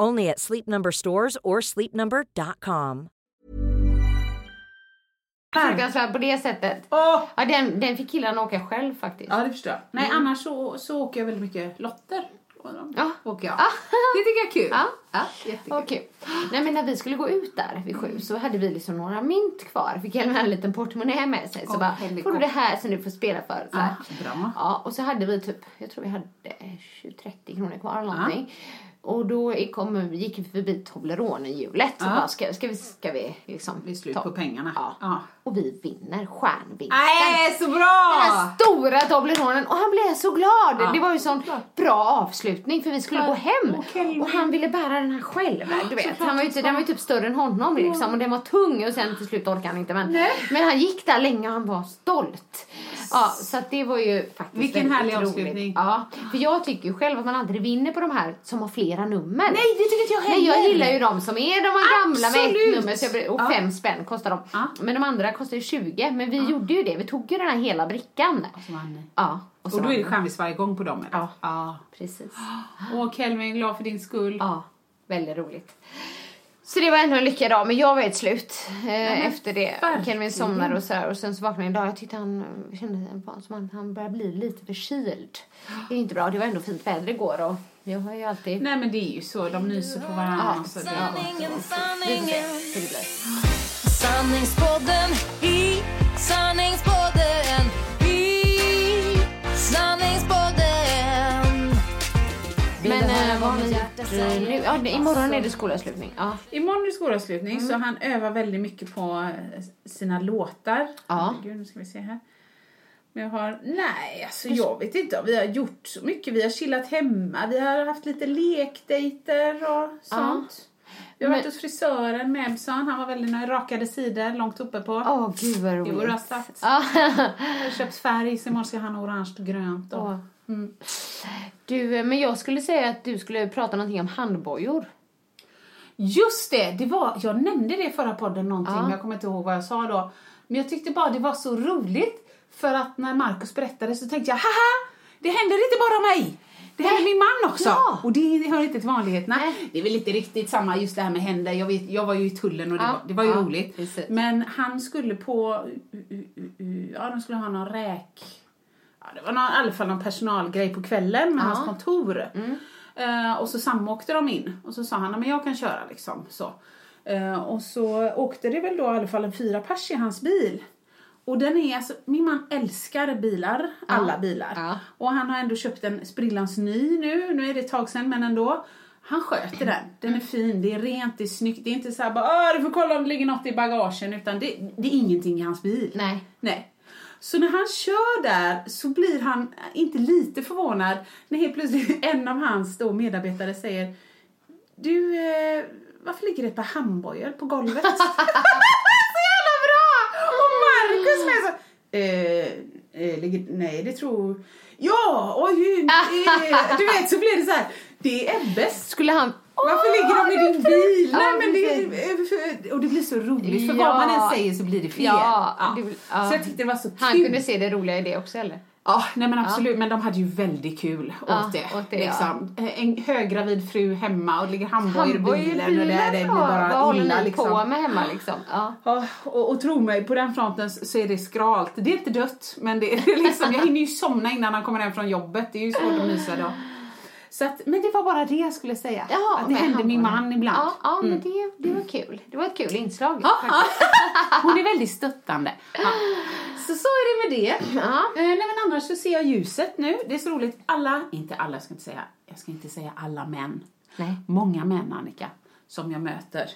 S5: Only at Sleep Number stores or sleepnumber.com.
S3: Fruktansvärt på det sättet.
S4: Åh!
S3: Ja, den, den fick killarna åka själv faktiskt.
S4: Ja, det förstår jag. Nej, annars så, så åker jag väldigt mycket lotter. Och
S3: Ja.
S4: Åker jag. Det tycker jag är kul.
S3: Ja.
S4: Ja, jättekul.
S3: Okej. Nej men när vi skulle gå ut där vid sju så hade vi liksom några mynt kvar. Fick Elvin en liten portmonnä med sig. Så
S4: Åh,
S3: bara, får du det här som du får spela för? Så.
S4: Ja, bra.
S3: Ja, och så hade vi typ, jag tror vi hade 20-30 kronor kvar eller någonting. Och då kom, gick vi förbi Toblerone-hjulet.
S4: Ja.
S3: bara, ska, ska vi, ska vi liksom
S4: är slut
S3: ta-
S4: på pengarna.
S3: Ja.
S4: Ja.
S3: Och vi vinner stjärnvinsten.
S4: Nej, så
S3: Den
S4: bra!
S3: här stora Tobleronen och han blev så glad.
S4: Ja.
S3: Det var ju sån bra avslutning för vi skulle
S4: Ja,
S3: gå hem.
S4: och Kelvin.
S3: Och han ville bära den här själv. Du vet. Han var ju, den var ju typ större än honom liksom, och den var tung och sen till slut orkade han inte. Men, men han gick där länge och han var stolt. Ja, så det var ju faktiskt
S4: Vilken härlig
S3: roligt.
S4: avslutning.
S3: Ja, för jag tycker ju själv att man aldrig vinner på de här som har flera nummer.
S4: Nej, det tycker inte jag heller.
S3: Nej, jag gillar ju de som är de gamla med ett nummer och fem spänn kostar de. Men de andra kostar ju 20. Men vi gjorde ju det. Vi tog ju den här hela brickan.
S4: Så vann ni.
S3: Ja.
S4: Och
S3: så
S4: då är det stjärnvis varje gång på dem eller?
S3: Ja.
S4: ja.
S3: Precis.
S4: Åh Kelvin, glad för din skull.
S3: Ja, väldigt roligt. Så det var ändå en lyckad dag, men jag var ett slut eh, efter det. Kelvin somnade och så här, och sen så vaknade jag en dag. Jag tyckte han kände som att han började bli lite förkyld. Det är inte bra. Det var ändå fint väder igår och jag har ju alltid...
S4: Nej men det är ju så, de nyser på varandra.
S3: Ja.
S4: så det
S6: Sanningen,
S3: Vi får se
S6: sanningen.
S3: hur det blir.
S6: Sanningspodden i sanningspodden i sanningspodden.
S3: Men eh,
S6: var
S3: vad har
S6: mitt
S3: ni
S6: hjärta
S3: gjort
S6: säger?
S3: nu? Ja, det, imorgon är det skolavslutning. Ja.
S4: Imorgon är det skolavslutning så han övar väldigt mycket på eh, sina låtar.
S3: Ja.
S4: Gud, nu ska vi se här. Men jag har, nej alltså jag vet inte om vi har gjort så mycket. Vi har chillat hemma, vi har haft lite lekdejter och sånt. Vi har varit hos frisören med Ebson, han var väldigt nöjd. Rakade sidor långt uppe på.
S3: Åh, gud vad roligt.
S4: Jo, rastat.
S3: Ja.
S4: Jag har köpt färg så imorgon ska han ha orange och grönt. Och...
S3: Åh. Du, eh, men jag skulle säga att du skulle prata någonting om handbojor.
S4: Just det, det var, jag nämnde det i förra podden någonting
S3: Ja.
S4: men jag kommer inte ihåg vad jag sa då. Men jag tyckte bara det var så roligt För att när Markus berättade så tänkte jag, haha, det händer inte bara mig. Det händer min man också.
S3: Ja.
S4: Och det hör inte till vanligheterna.
S3: Nej.
S4: Det är väl inte riktigt samma just det här med händer. Jag, vet, jag var ju i tullen och det,
S3: Ja.
S4: var, det var ju
S3: Ja,
S4: roligt.
S3: precis.
S4: Men han skulle på, ja de skulle ha någon räk, ja, det var någon, i alla fall någon personalgrej på kvällen med
S3: Ja.
S4: hans kontor.
S3: Mm.
S4: Eh, och så samåkte de in och så sa han, "Nej, men jag kan köra liksom. Så. Eh, och så åkte det väl då i alla fall en fyra pers i hans bil. Och den är alltså, min man älskar bilar, alla bilar.
S3: Ja.
S4: Och han har ändå köpt en sprillans ny nu, nu är det ett tag sedan men ändå. Han sköter den, den är fin, det är rent, det är snyggt, det är inte så här bara "Åh, du får kolla om det ligger något i bagagen utan det, det är ingenting i hans bil.
S3: Nej.
S4: Nej. Så när han kör där så blir han inte lite förvånad när helt plötsligt en av hans då medarbetare säger Du, eh, varför ligger det ett par handbojor på golvet? så jävla bra! Och Marcus med så eh, eh, nej det tror Ja, och hur, eh, du vet så blir det så här. Det är Ebbes.
S3: Skulle han...
S4: Varför ligger de i din bil? Nej, men det, är- och det blir så roligt för
S3: Ja.
S4: vad man än säger så blir det fel.
S3: Ja, ja.
S4: Så jag tyckte det var så
S3: Han
S4: kul.
S3: kunde se det roliga i det också eller?
S4: Ja, nej men absolut. Men de hade ju väldigt kul
S3: Ja,
S4: åt det.
S3: åt det,
S4: liksom. En höggravid fru hemma och ligger handbojor i bilen och det, det blir
S3: ja.
S4: bara
S3: Vad håller
S4: illa
S3: ni
S4: liksom.
S3: på med hemma liksom? Ja.
S4: Ja, och, och tro mig, på den fronten så är det skralt. Det är inte dött, men det är liksom, jag hinner ju somna innan han kommer hem från jobbet. Det är ju svårt att mysa då. Så att, men det var bara det jag skulle säga.
S3: Ja,
S4: att det hände min man ibland.
S3: Ja, ja men
S4: Mm.
S3: det, det var kul. Det var ett kul inslag.
S4: Ja. Hon är väldigt stöttande. Ja. Så så är det med det.
S3: Ja.
S4: Eh, nej men annars så ser jag ljuset nu. Det är så roligt. Alla, inte alla, jag ska inte säga, jag ska inte säga alla män.
S3: Nej.
S4: Många män, Annika, som jag möter.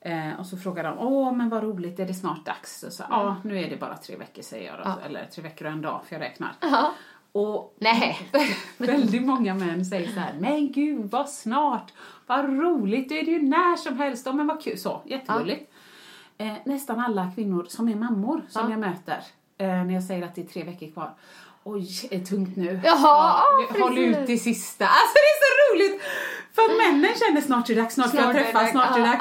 S4: Eh, och så frågar de, åh men vad roligt, är det snart dags? Och så, ja, nu är det bara tre veckor säger jag då.
S3: Ja.
S4: Eller tre veckor och en dag, för jag räknar.
S3: Ja.
S4: Och
S3: Nej.
S4: väldigt många män säger så här, men gud vad snart, vad roligt, det är det ju när som helst, ja men vad kul, så, jättegulligt. Eh, nästan alla kvinnor som är mammor som
S3: Ja.
S4: jag möter, när jag säger att det är tre veckor kvar, oj, är tungt nu.
S3: Jaha, ja,
S4: det- håll ut i sista. Alltså det är så roligt! För att männen känner snart är det dags, snart ska jag träffa, snart är det dags.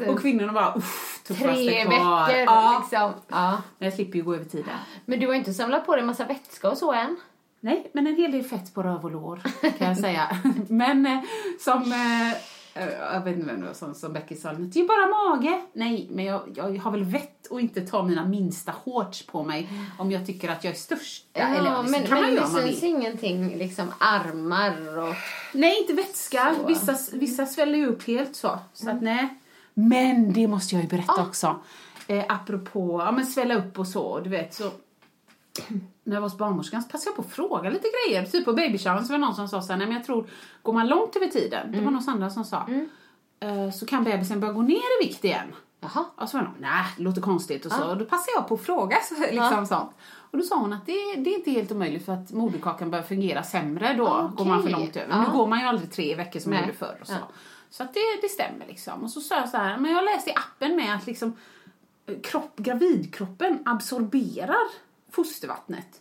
S3: ja,
S4: och kvinnorna bara, uff, tuffaste
S3: Tre
S4: kvar.
S3: veckor
S4: Ja.
S3: liksom. Ja.
S4: Men jag slipper ju gå över tiden.
S3: Men du har inte samlat på dig en massa vätska och så än?
S4: Nej, men en hel del fett på röv och lår kan jag säga. men eh, som, eh, eh, jag vet inte vem det var som, som Becky sa, det är ju bara mage. Nej, men jag, jag har väl vett att inte ta mina minsta shorts på mig om jag tycker att jag är störst. Eller ja,
S3: men,
S4: kan man
S3: men
S4: göra
S3: det syns ingenting liksom armar och...
S4: Nej, inte vätska.
S3: Så.
S4: Vissa, vissa sväller ju upp helt så. Så att nej. Men det måste jag ju berätta
S3: Ah.
S4: också. Eh, apropå, ja men svälla upp och så, du vet så. När jag var hos barnmorskan så passade jag på att fråga lite grejer. Typ på babyshowern så var det någon som sa så här, nej men jag tror, går man långt över tiden, det
S3: Mm.
S4: var någon Sandra som sa, eh, så kan bebisen börja gå ner i vikt igen.
S3: Jaha.
S4: Och så var någon, nej det låter konstigt och så. Och då passade jag på att fråga så, liksom sånt. Och då sa hon att det, det är inte helt omöjligt för att moderkakan börjar fungera sämre då,
S3: Okej.
S4: går man för långt över.
S3: Ja.
S4: Nu går man ju aldrig tre veckor som man gjorde förr och så.
S3: Ja.
S4: Så att det, det stämmer liksom. Och så sa jag så här, men jag läste i appen med att liksom eh, kropp, gravidkroppen absorberar fostervattnet.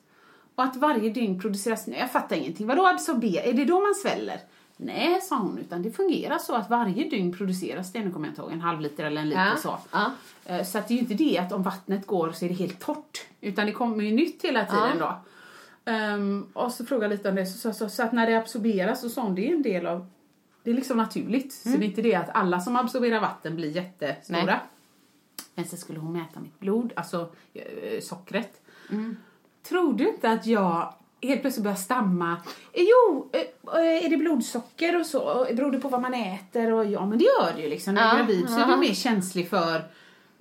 S4: Och att varje dygn produceras, nej jag fattar ingenting, vadå absorbera, är det då man sväller? Nej, sa hon, utan det fungerar så att varje dygn produceras det, nu kommer jag inte ihåg, en halv liter eller en liter
S3: Ja.
S4: så.
S3: Ja.
S4: Eh, Så att det är ju inte det att om vattnet går så är det helt torrt. Utan det kommer ju nytt hela tiden då. Ehm, och så frågade jag lite om det. Så, så, så, så att när det absorberas så sa hon, det är en del av... Det är liksom naturligt. Så det är inte det att alla som absorberar vatten blir jättestora.
S3: Nej.
S4: Men sen skulle hon mäta mitt blod, alltså eh, sockret. Tror du inte att jag helt plötsligt börjar stamma? Eh, Jo, eh, eh, är det blodsocker och så? Beror det på vad man äter? Och ja, men det gör det ju liksom. När man är gravid så är man mer känslig för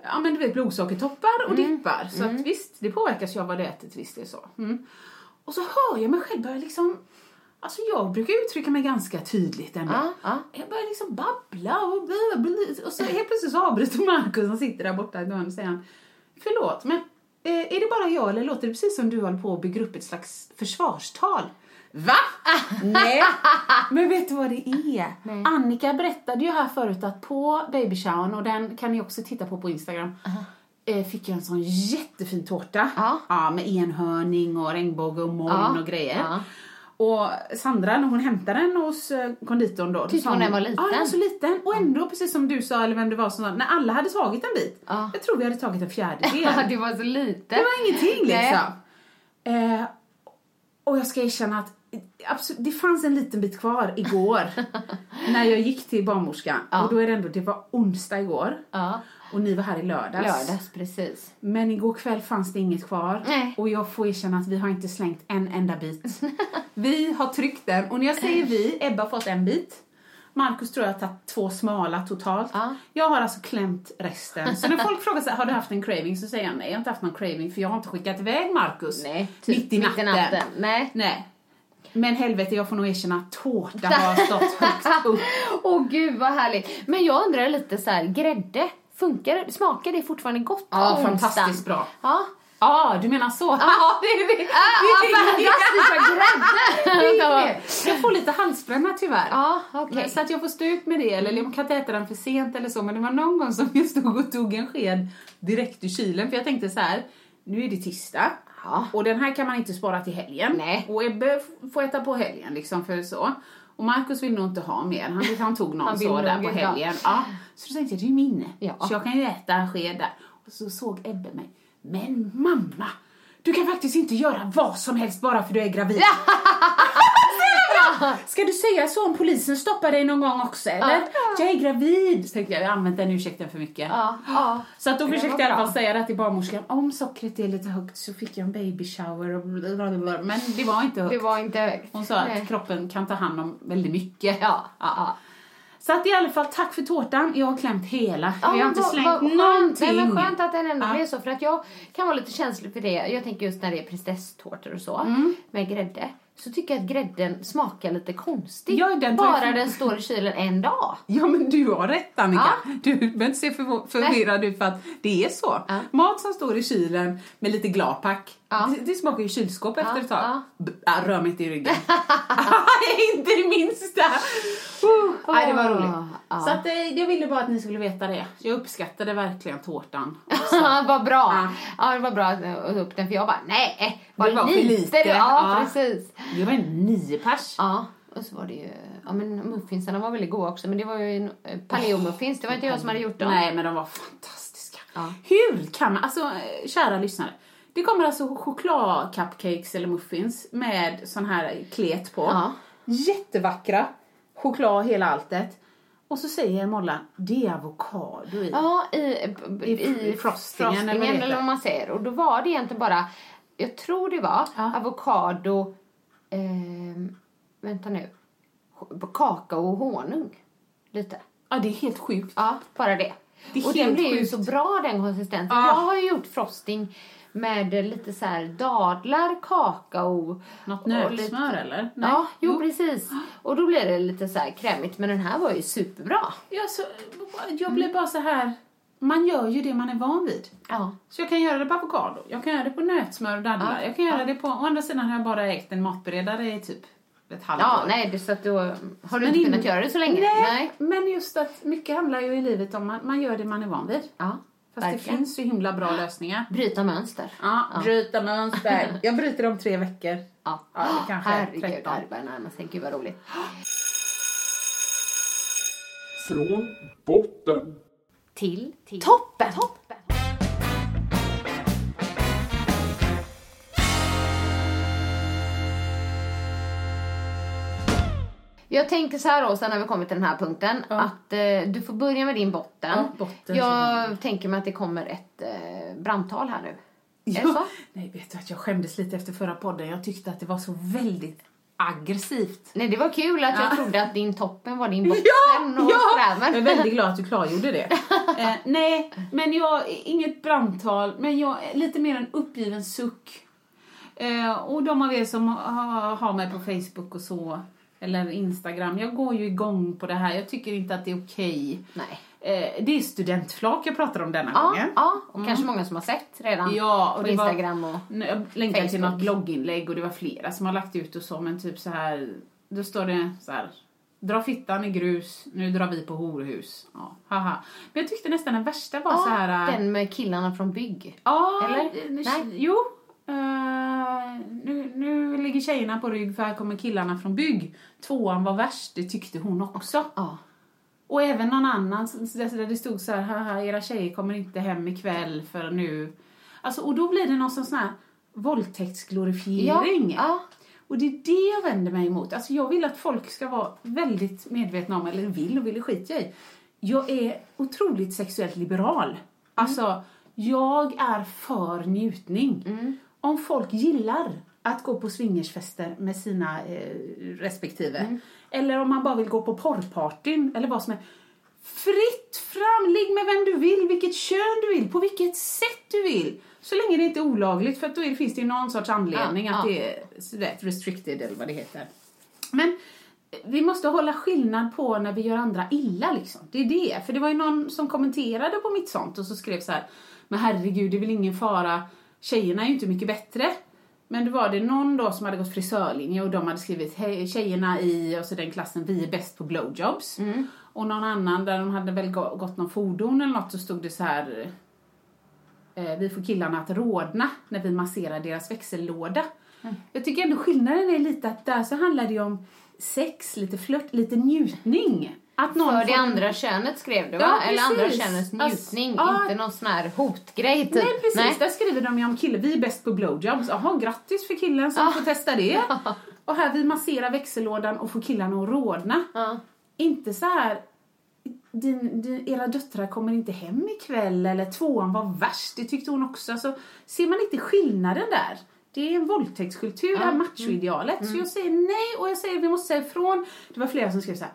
S4: Ja men du vet blodsockertoppar och dippar. Så att visst, det påverkas ju av vad du äter visst det är så. Mm. Och så hör jag mig själv börja liksom Alltså jag brukar uttrycka mig ganska tydligt ändå.
S3: Ja, ja.
S4: Jag börjar liksom babbla och bla, bla, och så helt plötsligt så avbryter Markus som sitter där borta i och säger han Förlåt men är det bara jag eller låter det precis som du håller på att bygga upp ett slags försvarstal? Va? Nej. Men vet du vad det är? Annika berättade ju här förut att på babyshowern, och den kan ni också titta på på Instagram, eh, fick jag en sån jättefin tårta.
S3: Ja.
S4: med enhörning och regnbåge och moln
S3: Ja.
S4: och grejer. Och Sandra, när hon hämtade den hos eh, konditorn då.
S3: Tyckte hon den var liten?
S4: Ja, den var så liten. Och ändå, precis som du sa, eller vem det var som sa, när alla hade tagit en bit.
S3: Ja.
S4: Jag tror vi hade tagit en fjärdedel.
S3: Det var så lite.
S4: Det var ingenting liksom. Eh, och jag ska erkänna att absolut, det fanns en liten bit kvar igår när jag gick till barnmorskan. Och då är det ändå, det var onsdag igår. Och ni var här i lördags.
S3: Lördags, precis.
S4: Men igår kväll fanns det inget kvar.
S3: Nej.
S4: Och jag får erkänna att vi har inte slängt en enda bit. vi har tryckt den. Och när jag säger vi, Ebba har fått en bit. Markus tror jag har tagit två smala totalt.
S3: Ja.
S4: Jag har alltså klämt resten. Så när folk frågar sig, har du haft en craving? Så säger jag nej, jag har inte haft någon craving för jag har inte skickat iväg Markus.
S3: Nej, typ
S4: mitt i natten.
S3: Nej.
S4: Nej. Men helvete, jag får nog erkänna att tårta har stått högst upp.
S3: Åh gud vad härligt. Men jag undrar lite så här, grädde, funkar det? Smakar det fortfarande gott
S4: Ja,
S3: på onsdagen?
S4: fantastiskt bra.
S3: Ja.
S4: Ja, du menar så? Ja, det är det.
S3: Ja, fantastiskt vad
S4: Det är
S3: grädde!
S4: det. Jag får lite halsbränna tyvärr.
S3: Ja, okej.
S4: Så att jag får stå ut med det, eller jag kan inte äta den för sent eller så. Men det var någon gång som jag stod och tog en sked direkt ur kylen. För jag tänkte så här, nu är det tisdag.
S3: Ja.
S4: Och den här kan man inte spara till helgen.
S3: Nej.
S4: Och Ebbe f- får äta på helgen liksom för så. Och Markus vill nog inte ha mer. Han, han tog någon
S3: Han
S4: så där på helgen. Ja. Så då tänkte jag, det är ju min.
S3: Ja.
S4: Så jag kan ju äta en sked där. Och så såg Ebbe mig. Men mamma, du kan faktiskt inte göra vad som helst bara för du är gravid. Ska du säga så om polisen stoppar dig någon gång också eller? Jag är gravid. Så tänkte jag, jag använt den ursäkten för mycket.
S3: Ja, ja.
S4: Så att då försökte jag i alla
S3: bra.
S4: fall säga det till barnmorskan. Om sockret är lite högt så fick jag en baby shower och blablabla. Men det var inte högt.
S3: Det var inte högt.
S4: Hon sa
S3: Nej.
S4: att kroppen kan ta hand om väldigt mycket.
S3: Ja, ja.
S4: Så att i alla fall, tack för tårtan. Jag har klämt hela. jag har inte slängt
S3: skönt.
S4: någonting.
S3: Nej, men skönt att den ändå
S4: Ja.
S3: blev så. För att jag kan vara lite känslig för det. Jag tänker just när det är prinsesstårtor och så.
S4: Mm.
S3: Med grädde. Så tycker jag att grädden smakar lite konstigt.
S4: Ja, den
S3: Bara
S4: jag-
S3: den står i kylen en dag.
S4: Ja men du har rätt Annika.
S3: Ja.
S4: Du behöver inte se förvirrad ut för att det är så.
S3: Ja.
S4: Mat som står i kylen med lite glapack.
S3: Ja.
S4: Det, det smakar ju kylskåp efter ett tag.
S3: ja.
S4: B- ah, rör mig inte i ryggen. inte det minsta. Uh, nej, det var roligt.
S3: Ja.
S4: Så att, eh, jag ville bara att ni skulle veta det. Jag uppskattade verkligen tårtan.
S3: vad bra.
S4: Ja.
S3: Ja. det var bra att jag upp den. För jag bara, nej, vad
S4: Det var för
S3: lite.
S4: lite.
S3: det var. Ja,
S4: Ja.
S3: precis.
S4: Det var en nio pers.
S3: Ja, och så var det ju, ja men muffinsarna var väldigt goda också. Men det var ju en eh, paleomuffins. Det var inte jag som hade gjort dem.
S4: Nej, men de var fantastiska.
S3: Ja.
S4: Hur kan man, alltså eh, kära lyssnare. Det kommer alltså chokladcupcakes eller muffins med sån här klet på.
S3: Ja.
S4: Jättevackra. Choklad hela alltet. Och så säger Molla, det är avokado i.
S3: Ja, i, i,
S4: I frostingen, eller
S3: frostingen eller
S4: heter.
S3: vad man säger. Och då var det egentligen bara, jag tror det var
S4: Ja.
S3: avokado, ehm, vänta nu, kakao och honung. Lite.
S4: Ja, det är helt sjukt.
S3: Ja, bara det.
S4: Det är
S3: och den blir ju så bra den konsistensen.
S4: Ah.
S3: Jag har ju gjort frosting med lite så här dadlar, kakao.
S4: Något nötsmör
S3: lite-
S4: eller? Nej.
S3: Ja, jo, precis. Och då blir det lite så här krämigt. Men den här var ju superbra.
S4: Ja, så, jag blir bara så här. man gör ju det man är van vid.
S3: Ja.
S4: Så jag kan göra det på avokado, jag kan göra det på nötsmör och dadlar,
S3: Ja.
S4: jag kan göra det på, å andra sidan har jag bara ägt en matberedare i typ ett halvår.
S3: Ja, nej, det, så att då har du
S4: Men
S3: inte
S4: in-
S3: kunnat göra det så länge.
S4: Nej, men just att mycket handlar ju i livet om att man gör det man är van vid.
S3: Ja,
S4: Fast det
S3: verkligen.
S4: finns ju himla bra lösningar.
S3: Bryta mönster.
S4: Ja, bryta mönster. Jag bryter om tre veckor.
S3: Ja,
S4: Ja, det kanske
S3: herregud,
S4: 13.
S3: det här börjar närma sig. Gud vad roligt.
S7: Från botten.
S3: Till, till toppen. toppen. Jag tänker så här Åsa, när vi kommer till den här punkten, att eh, du får börja med din botten.
S4: Ja, botten.
S3: Jag tänker mig att det kommer ett eh, brandtal här nu. Är det så?
S4: Nej, vet du att jag skämdes lite efter förra podden. Jag tyckte att det var så väldigt aggressivt.
S3: Nej, det var kul att jag trodde att din toppen var din botten
S4: Ja,
S3: och
S4: ja!
S3: sådär.
S4: Jag är väldigt glad att du klargjorde det. eh, nej, men jag, inget brandtal, men jag lite mer en uppgiven suck. Eh, och de av er som har, har mig på Facebook och så, eller Instagram, jag går ju igång på det här. Jag tycker inte att det är okej.
S3: Nej.
S4: Eh, det är studentflak jag pratar om denna
S3: Ja,
S4: gången.
S3: ja, och kanske många som har sett redan
S4: Mm. Ja, och
S3: på
S4: det var-
S3: Instagram och...
S4: Jag länkade till
S3: Facebook.
S4: något blogginlägg och det var flera som har lagt ut och så, men typ så här, då står det så här, dra fittan i grus, nu drar vi på horhus. Ja, haha. Men jag tyckte nästan den värsta var
S3: Ja,
S4: så här... äh,
S3: den med killarna från bygg.
S4: Ja,
S3: Eller?
S4: eh,
S3: Nej.
S4: Jo. eh, nu, nu ligger tjejerna på rygg för här kommer killarna från bygg. Tvåan var värst, det tyckte hon också.
S3: Ja.
S4: Och även någon annan där det stod så här, haha, era tjejer kommer inte hem ikväll för nu. Alltså, och då blir det någon sån här, våldtäktsglorifiering.
S3: Ja,
S4: Och det är det jag vänder mig emot. Alltså jag vill att folk ska vara väldigt medvetna om, eller vill och vill skita i. Jag är otroligt sexuellt liberal. Alltså, jag är för njutning. Om folk gillar att gå på swingersfester med sina eh, respektive. Eller om man bara vill gå på porrpartyn eller vad som är. Fritt fram, ligg med vem du vill, vilket kön du vill, på vilket sätt du vill. Så länge det inte är olagligt, för att då är, finns det ju någon sorts anledning
S3: Ja,
S4: att
S3: ja.
S4: det är sådär restricted eller vad det heter. Men vi måste hålla skillnad på när vi gör andra illa liksom. Det är det. För det var ju någon som kommenterade på mitt sånt och så skrev så här. Men herregud, det är väl ingen fara. Tjejerna är ju inte mycket bättre. Men det var det någon då som hade gått frisörlinje och de hade skrivit hej tjejerna i och så den klassen vi är bäst på blowjobs. Och någon annan där de hade väl gå- gått någon fordon eller något så stod det så här eh, vi får killarna att rodna när vi masserar deras växellåda. Jag tycker ändå skillnaden är lite att där så handlar det ju om sex, lite flört, lite njutning. Att någon
S3: för det
S4: får-
S3: andra könet skrev du va?
S4: Ja,
S3: Eller andra könets
S4: Alltså,
S3: njutning,
S4: ja.
S3: inte någon sån här hotgrej typ.
S4: Nej precis, där skriver de ju om killar, vi är bäst på blowjobs. Jaha, grattis för killen som får testa det. Och här vi masserar växellådan och får killarna att rodna.
S3: Ja.
S4: Inte så här din, din, era döttrar kommer inte hem ikväll eller tvåan var värst, det tyckte hon också. Alltså, ser man inte skillnaden där? Det är en våldtäktskultur, det här machoidealet. Så jag säger nej och jag säger vi måste säga ifrån. Det var flera som skrev så här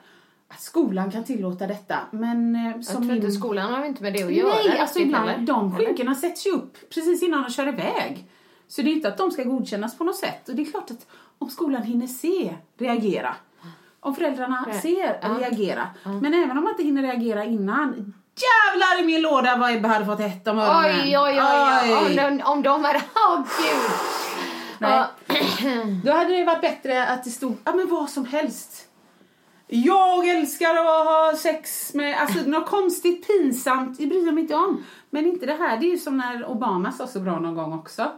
S4: skolan kan tillåta detta men eh,
S3: Jag
S4: som
S3: tror inte
S4: min-
S3: skolan har inte med det att göra.
S4: Nej, alltså
S3: riktigt,
S4: ibland,
S3: eller?
S4: de skynkena sätts ju upp precis innan de kör iväg. Så det är inte att de ska godkännas på något sätt. Och det är klart att om skolan hinner se, reagera. Om föräldrarna
S3: Re-
S4: ser,
S3: ja.
S4: reagera. Men även om man inte hinner reagera innan. Jävlar i min låda vad Ebbe hade fått hett om öronen.
S3: Oj, oj, oj, oj. Om, de, om de hade... Åh gud!
S4: Nej.
S3: Ja.
S4: Då hade det varit bättre att det stod, ja men vad som helst. Jag älskar att ha sex med, alltså något konstigt pinsamt, det bryr jag mig inte om. Men inte det här, det är ju som när Obama sa så bra någon gång också.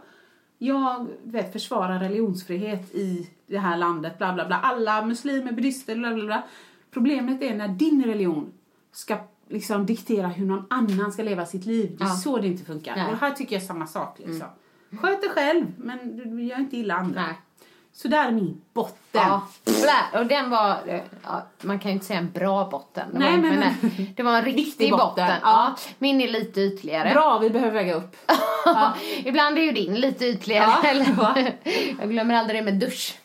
S4: Jag vet, försvarar religionsfrihet i det här landet, bla bla bla. Alla muslimer, buddister, bla bla bla. Problemet är när din religion ska liksom diktera hur någon annan ska leva sitt liv. Det är
S3: Ja.
S4: så det inte funkar.
S3: Nej.
S4: Och här tycker jag samma sak liksom. Sköt dig själv, men du gör inte illa andra.
S3: Nej.
S4: Så där är min botten.
S3: Ja, och den var, ja, man kan ju inte säga en bra botten. Det
S4: Nej,
S3: var,
S4: men-
S3: nej, det var en riktig
S4: Riktig
S3: botten.
S4: botten,
S3: Ja. Min är lite ytligare.
S4: Bra, vi behöver väga upp.
S3: Ibland är ju din lite ytligare. Jag glömmer aldrig det med dusch.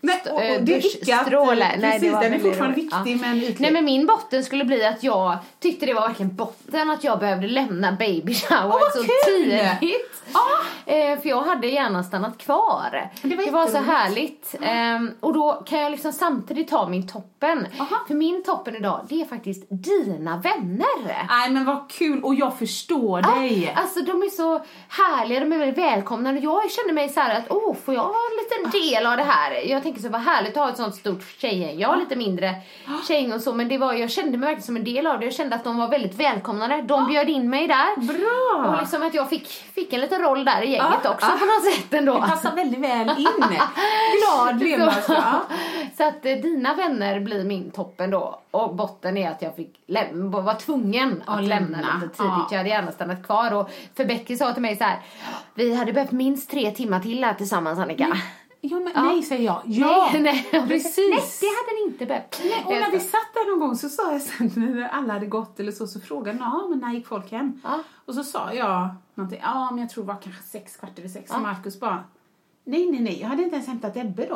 S4: Nej, och, och
S3: Eh,
S4: det är icke att...
S3: duschstråle. Nej,
S4: Precis,
S3: det
S4: den är fortfarande
S3: roligt.
S4: viktig men ytlig.
S3: Nej men min botten skulle bli att jag tyckte det var verkligen botten att jag behövde lämna baby shower
S4: vad
S3: så tidigt. Eh, för jag hade gärna stannat kvar.
S4: Det var
S3: var så härligt. Ehm, och då kan jag liksom samtidigt ta min toppen.
S4: Aha.
S3: För min toppen idag, det är faktiskt dina vänner.
S4: Nej men vad kul och jag förstår dig.
S3: Alltså de är så härliga, de är väldigt välkomnande. Jag känner mig så här att, åh, får jag vara en liten del av det här? Jag tänker så, vad härligt att ha ett sånt stort tjejgäng. Jag har lite mindre tjejgäng och så, men det var, jag kände mig verkligen som en del av det. Jag kände att de var väldigt välkomnande. De bjöd in mig där.
S4: Bra!
S3: Och liksom att jag fick, fick en liten roll där i gänget också på något sätt ändå.
S4: Det passar väldigt väl in. Glad blev man. så, Ja.
S3: Så att eh, dina vänner blir min toppen då. Och botten är att jag fick var tvungen
S4: Ja,
S3: att lämna
S4: lämna.
S3: lite tidigt.
S4: Ja.
S3: Jag hade gärna stannat kvar. Och för Becky sa till mig så här. Vi hade behövt minst tre timmar till här tillsammans Annika.
S4: Ja, men,
S3: Ja.
S4: Nej säger jag. Ja,
S3: nej, nej,
S4: precis.
S3: Nej, det hade ni inte behövt.
S4: Nej, och när
S3: Eh,
S4: vi satt där någon gång så sa jag sen när alla hade gått eller så, så frågade ja men när gick folk hem?
S3: Ja.
S4: Och så sa jag någonting, ja men jag tror det var kanske sex, kvart över sex.
S3: Ja.
S4: Och Markus bara, nej nej nej, jag hade inte ens hämtat Ebbe då.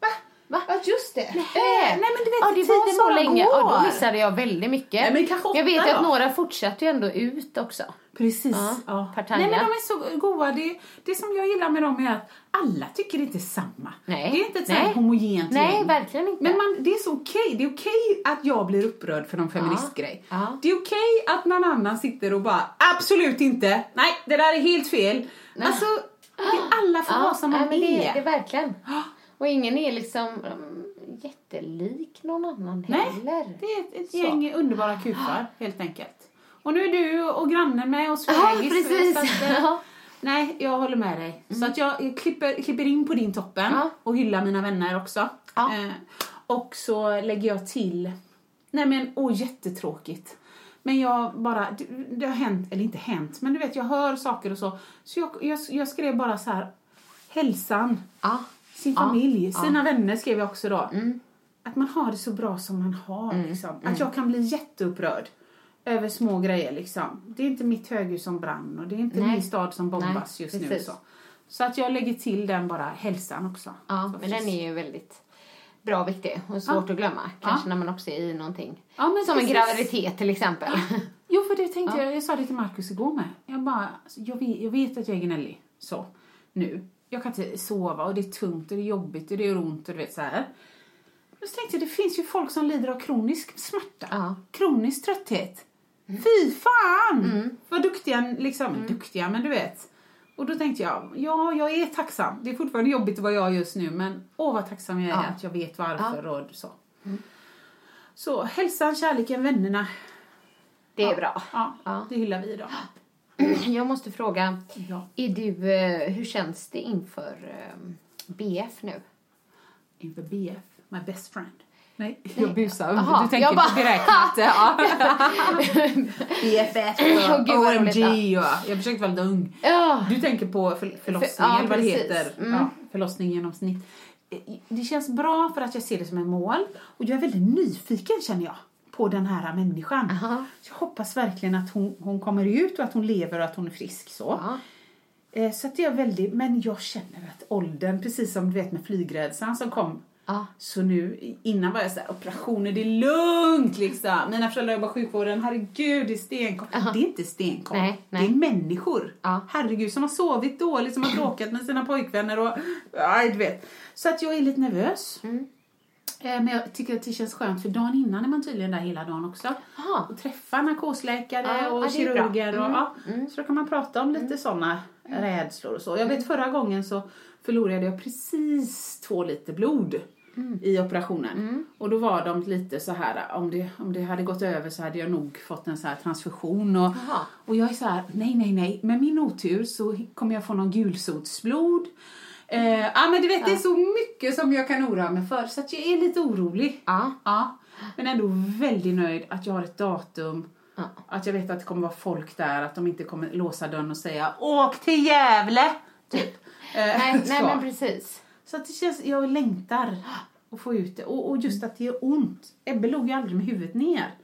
S4: Va?
S3: Va?
S4: Ja just det.
S3: Nej.
S4: nej men du vet,
S3: ja, det
S4: tiden
S3: var så
S4: bara
S3: länge.
S4: går.
S3: Ja, då missade jag väldigt mycket.
S4: Nej, men kanske
S3: jag vet
S4: åtta
S3: ju att
S4: då.
S3: några fortsatte ju ändå ut också.
S4: Precis.
S3: Ja,
S4: Ja. Nej men de är så goda. Det, det som jag gillar med dem är att alla tycker inte samma.
S3: Nej.
S4: Det är inte ett
S3: Nej.
S4: sånt homogent
S3: Nej,
S4: gäng.
S3: verkligen inte.
S4: Men man, det är så okej. Det är okej att jag blir upprörd för någon feministgrej.
S3: Ja.
S4: Det är okej att någon annan sitter och bara absolut inte. Nej, det där är helt fel. Alltså, det, alla får vara som de
S3: nej, det,
S4: är.
S3: det är verkligen. Och ingen är liksom um, jättelik någon annan
S4: Nej,
S3: heller.
S4: det är ett, ett
S3: Så.
S4: gäng underbara kufar helt enkelt. Och nu är du och grannen med och svägis. att, eh,
S3: Ja.
S4: Nej, jag håller med dig. Så att jag klipper, klipper in på din toppen
S3: Ja.
S4: och hyllar mina vänner också.
S3: Ja.
S4: Eh, och så lägger jag till, nej men åh jättetråkigt. Men jag bara, det, det har hänt, eller inte hänt, men du vet jag hör saker och så. Så jag, jag, jag skrev bara så här, hälsan,
S3: Ja.
S4: sin familj, sina vänner skrev jag också då.
S3: Mm.
S4: Att man har det så bra som man har. Liksom. Att jag kan bli jätteupprörd över små grejer. Liksom. Det är inte mitt höghus som brann och det är inte
S3: Nej.
S4: min stad som bombas
S3: Nej,
S4: just nu.
S3: precis.
S4: Så. så att jag lägger till den bara, hälsan också.
S3: Ja, men den
S4: precis.
S3: är ju väldigt bra och viktig och svårt att glömma. Kanske när man också är i någonting.
S4: Ja, men
S3: Som en
S4: precis.
S3: graviditet till exempel.
S4: Jo, för det tänkte jag. Jag sa det till Markus igår med. Jag bara, alltså, jag vet, jag vet att jag är gnällig. Så, nu. Jag kan inte sova och det är tungt och det är jobbigt och det gör ont och du vet så här. Men så tänkte jag, det finns ju folk som lider av kronisk smärta.
S3: Ja.
S4: Kronisk trötthet. Fy fan! Vad duktiga, liksom, duktiga, men du vet. Och då tänkte jag, ja, jag är tacksam. Det är fortfarande jobbigt att vara jag just nu, men åh vad tacksam jag är
S3: Ja.
S4: att jag vet varför och så. Så hälsan, kärleken, vännerna.
S3: Det är bra.
S4: Ja,
S3: Ja.
S4: det hyllar vi idag.
S3: Jag måste fråga,
S4: Ja.
S3: är du, eh, hur känns det inför eh, BF nu?
S4: Inför BF, my best friend. Nej, jag busar. Du tänker
S3: jag bara-
S4: på beräknat. Ja. BFF
S3: Åh,
S4: och
S3: gud, roligt,
S4: OMG. Och, jag försökte vara lite ung. Du tänker på för, förlossning,
S3: ja,
S4: eller vad det heter.
S3: Mm.
S4: Ja, förlossning genom snitt. Eh, Det känns bra för att jag ser det som en mål. Och jag är väldigt nyfiken känner jag på den här människan.
S3: Aha.
S4: Jag hoppas verkligen att hon, hon kommer ut och att hon lever och att hon är frisk. Så.
S3: Ja.
S4: Eh, Så att det är väldigt, men jag känner att åldern, precis som du vet med flygrädslan som kom.
S3: Ja.
S4: Så nu, innan var jag så här, operationer, det är lugnt liksom. Mina föräldrar jobbar sjukvården, herregud det är stenkoll. Det är inte stenkoll,
S3: Nej,
S4: det
S3: nej.
S4: är människor.
S3: Ja.
S4: Herregud, som har sovit dåligt, som har bråkat med sina pojkvänner och, ja du vet. Så att jag är lite nervös.
S3: Mm.
S4: Eh, Men jag tycker att det känns skönt för dagen innan är man tydligen där hela dagen också.
S3: Aha.
S4: Och träffa narkosläkare
S3: Ja,
S4: och
S3: det bra.
S4: kirurger. Och,
S3: Mm,
S4: ja. Så då kan man prata om lite sådana rädslor och så. Jag vet förra gången så förlorade jag precis två liter blod i operationen. Och då var de lite så här, om det, om det hade gått över så hade jag nog fått en så här transfusion. Och, och jag är så här, nej, nej, nej. Med min otur så kommer jag få någon gulsotsblod. Eh, ja, men du vet, det är så mycket som jag kan oroa mig för. Så att jag är lite orolig.
S3: Ja.
S4: Ja, men ändå väldigt nöjd att jag har ett datum.
S3: Ja.
S4: Att jag vet att det kommer vara folk där, att de inte kommer låsa dörren och säga Åk till Gävle! Typ. Eh,
S3: Nej, nej men precis.
S4: så att det känns, jag längtar att få ut det. Och, och just att det gör ont. Ebbe låg ju aldrig med huvudet ner.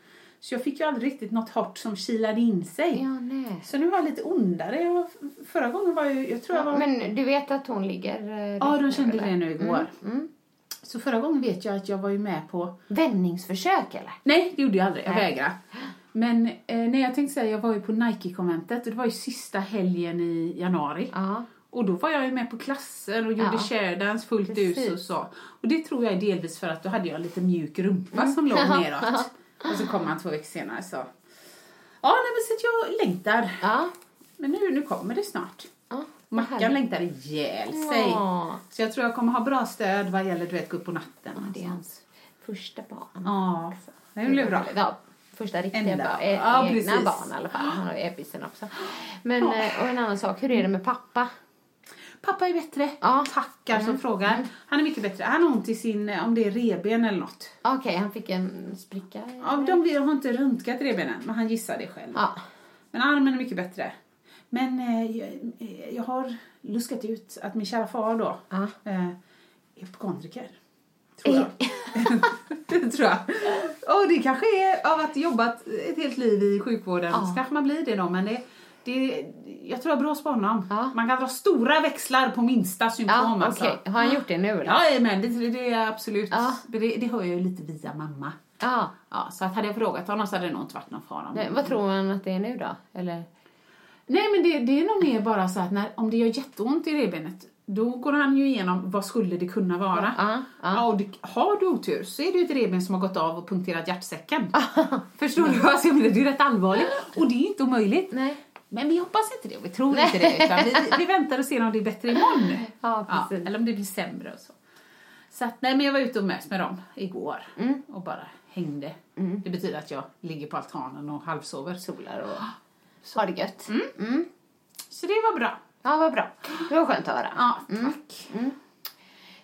S4: Så jag fick ju aldrig riktigt något hårt som kilade in sig.
S3: Ja, nej.
S4: Så nu var jag lite ondare. Jag, var- förra gången var jag, jag tror jag var...
S3: Men du vet att hon ligger... eh,
S4: ja, de kände det nu igår.
S3: Mm, mm.
S4: Så förra gången vet jag att jag var ju med på
S3: Vändningsförsök eller?
S4: Nej, det gjorde jag aldrig. Jag
S3: Nej.
S4: vägrade. Men eh, nej, jag tänkte säga, jag var ju på Nike-konventet och det var ju sista helgen i januari.
S3: Ja.
S4: Och då var jag ju med på klasser och gjorde
S3: Ja.
S4: share-dance fullt
S3: Precis.
S4: ut och så. Och det tror jag är delvis för att då hade jag lite mjuk rumpa som låg neråt. Och så kom han två veckor senare så. Ja, nej, men så att jag längtar.
S3: Ja.
S4: Men nu, nu kommer det snart.
S3: ja.
S4: Mackan längtar ihjäl sig.
S3: Ja.
S4: Så jag tror jag kommer ha bra stöd vad gäller du vet, gå upp på natten.
S3: Ja, det är hans första barn.
S4: Ja, det blir bra.
S3: Ja, första riktiga barn. E-
S4: Ja,
S3: egna
S4: precis.
S3: barn i alla fall. Han har ju ebbisen också. Men, eh, och en annan sak, hur är det med pappa?
S4: Pappa är bättre.
S3: Ja.
S4: Tackar som frågar. Han är mycket bättre. Han har ont i sin, eh, om det är reben eller något.
S3: Okej, han fick en spricka.
S4: Ja, de har inte röntgat rebenen, men han gissar det själv.
S3: Ja.
S4: Men armen är mycket bättre. Men eh, jag, eh, jag har luskat ut att min kära far då
S3: Ja.
S4: eh, är hypokondriker. Tror jag. det tror jag. Och det kanske är av att jobbat ett helt liv i sjukvården.
S3: Ja.
S4: Så kanske man blir det då. Men det, det, jag tror jag brås på honom.
S3: Ja.
S4: Man kan dra stora växlar på minsta symptom.
S3: Ja, okej.
S4: alltså.
S3: Har han gjort det nu eller?
S4: Ja, men det, det är absolut.
S3: Ja.
S4: Det, det hör jag ju lite via mamma.
S3: Ja.
S4: Ja, så att hade jag frågat honom så hade det nog inte varit någon fara.
S3: Nej, vad tror man att det är nu då? Eller?
S4: Nej, men det, det är nog mer bara så att när, om det gör jätteont i revbenet då går han ju igenom vad skulle det kunna vara.
S3: Ja, ja.
S4: och det, har du otur så är det ju ett revben som har gått av och punkterat hjärtsäcken. Förstår du? Alltså, det är rätt allvarligt och det är inte omöjligt.
S3: Nej.
S4: Men vi hoppas inte det och vi tror inte det utan vi, vi väntar och ser om det är bättre imorgon.
S3: Ja,
S4: Ja, eller om det blir sämre och så. Så att, nej men jag var ute och möts med dem igår
S3: Mm.
S4: och bara hängde. Det betyder att jag ligger på altanen och halvsover.
S3: Solar och har det gött.
S4: Så det var bra.
S3: Ja, vad bra. Det var skönt att höra.
S4: Ja, tack.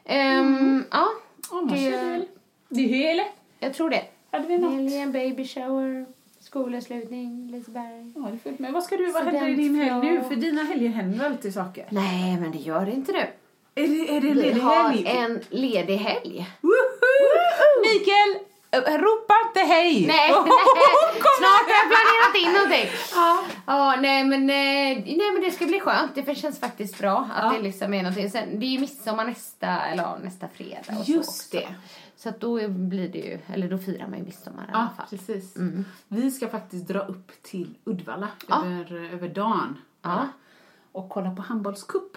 S3: Ehm, ja,
S4: Annars
S3: Det-
S4: är det väl... Det är hela.
S3: jag tror det.
S4: Hade vi något?
S3: Helgen, baby shower, skolavslutning, Liseberg.
S4: Ja, det är fullt med. Vad ska du, vad händer i din helg nu? För dina helger händer alltid saker.
S3: Nej, men det gör det inte nu.
S4: Är det, är det
S3: Vi
S4: ledig
S3: har
S4: helg?
S3: en ledig helg.
S4: Woho! Mikael, äh, ropa inte hej!
S3: Nej,
S4: Oh,
S3: nej. snart har jag planerat in någonting.
S4: Ja.
S3: Ja, nej men, eh, nej men det ska bli skönt. Det känns faktiskt bra att
S4: Ja.
S3: det liksom är någonting. Sen, det är ju midsommar nästa, eller nästa fredag och
S4: Just
S3: så också.
S4: det.
S3: Så att då blir det ju, eller då firar man ju midsommar i
S4: Ja,
S3: alla fall.
S4: precis. Vi ska faktiskt dra upp till Uddevalla
S3: Ja.
S4: över, över dagen.
S3: Ja.
S4: Och kolla på handbollscup.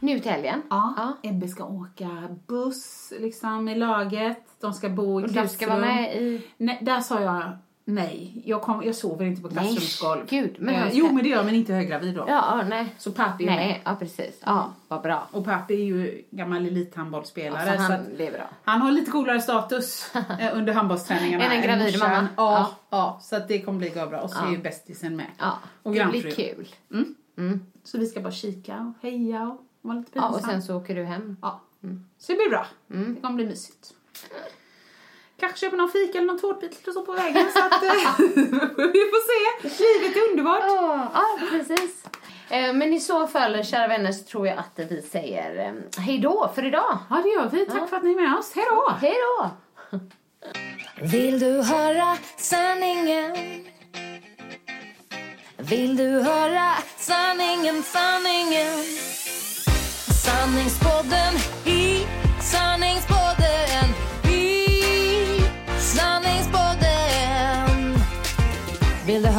S3: Nu till helgen.
S4: Ja. Ebbe ska åka buss liksom i laget. De ska bo i
S3: Och
S4: klassrum.
S3: du ska vara med i...
S4: Nej, där sa jag nej. Jag, kom, jag sover inte på klassrumsgolv.
S3: gud, men
S4: eh,
S3: ska-
S4: Jo, men det gör men inte höggravid då.
S3: Ja, ja, nej.
S4: Så pappi är med.
S3: Nej, ja precis. Ja, vad bra.
S4: Och pappi är ju gammal elithandbollsspelare.
S3: Ja, så han,
S4: så
S3: det är bra.
S4: han har lite coolare status eh, under handbollsträningarna
S3: Än en gravid mamma.
S4: Ja,
S3: Ja.
S4: ja. så att det kommer bli bra. Och så
S3: Ja.
S4: är ju bästisen med.
S3: Ja,
S4: Och
S3: det blir kul.
S4: Så vi ska bara kika och heja och vara lite
S3: Ja,
S4: pinsamma.
S3: och sen så åker du hem.
S4: Ja. Så det blir bra. Det kommer bli mysigt. Kanske köper någon fika eller någon tårtbit eller så på vägen. Så att, eh, vi får se. Livet är underbart.
S3: Ja, ja precis. Eh, Men i så fall, kära vänner, så tror jag att vi säger eh, hej då för idag.
S4: Ja, det gör vi. Tack för att ni är med oss. Hej då!
S3: Hej då!
S6: Vill du höra sanningen? Vill du höra sanningen, sanningen? Sanningspodden i sanningspodden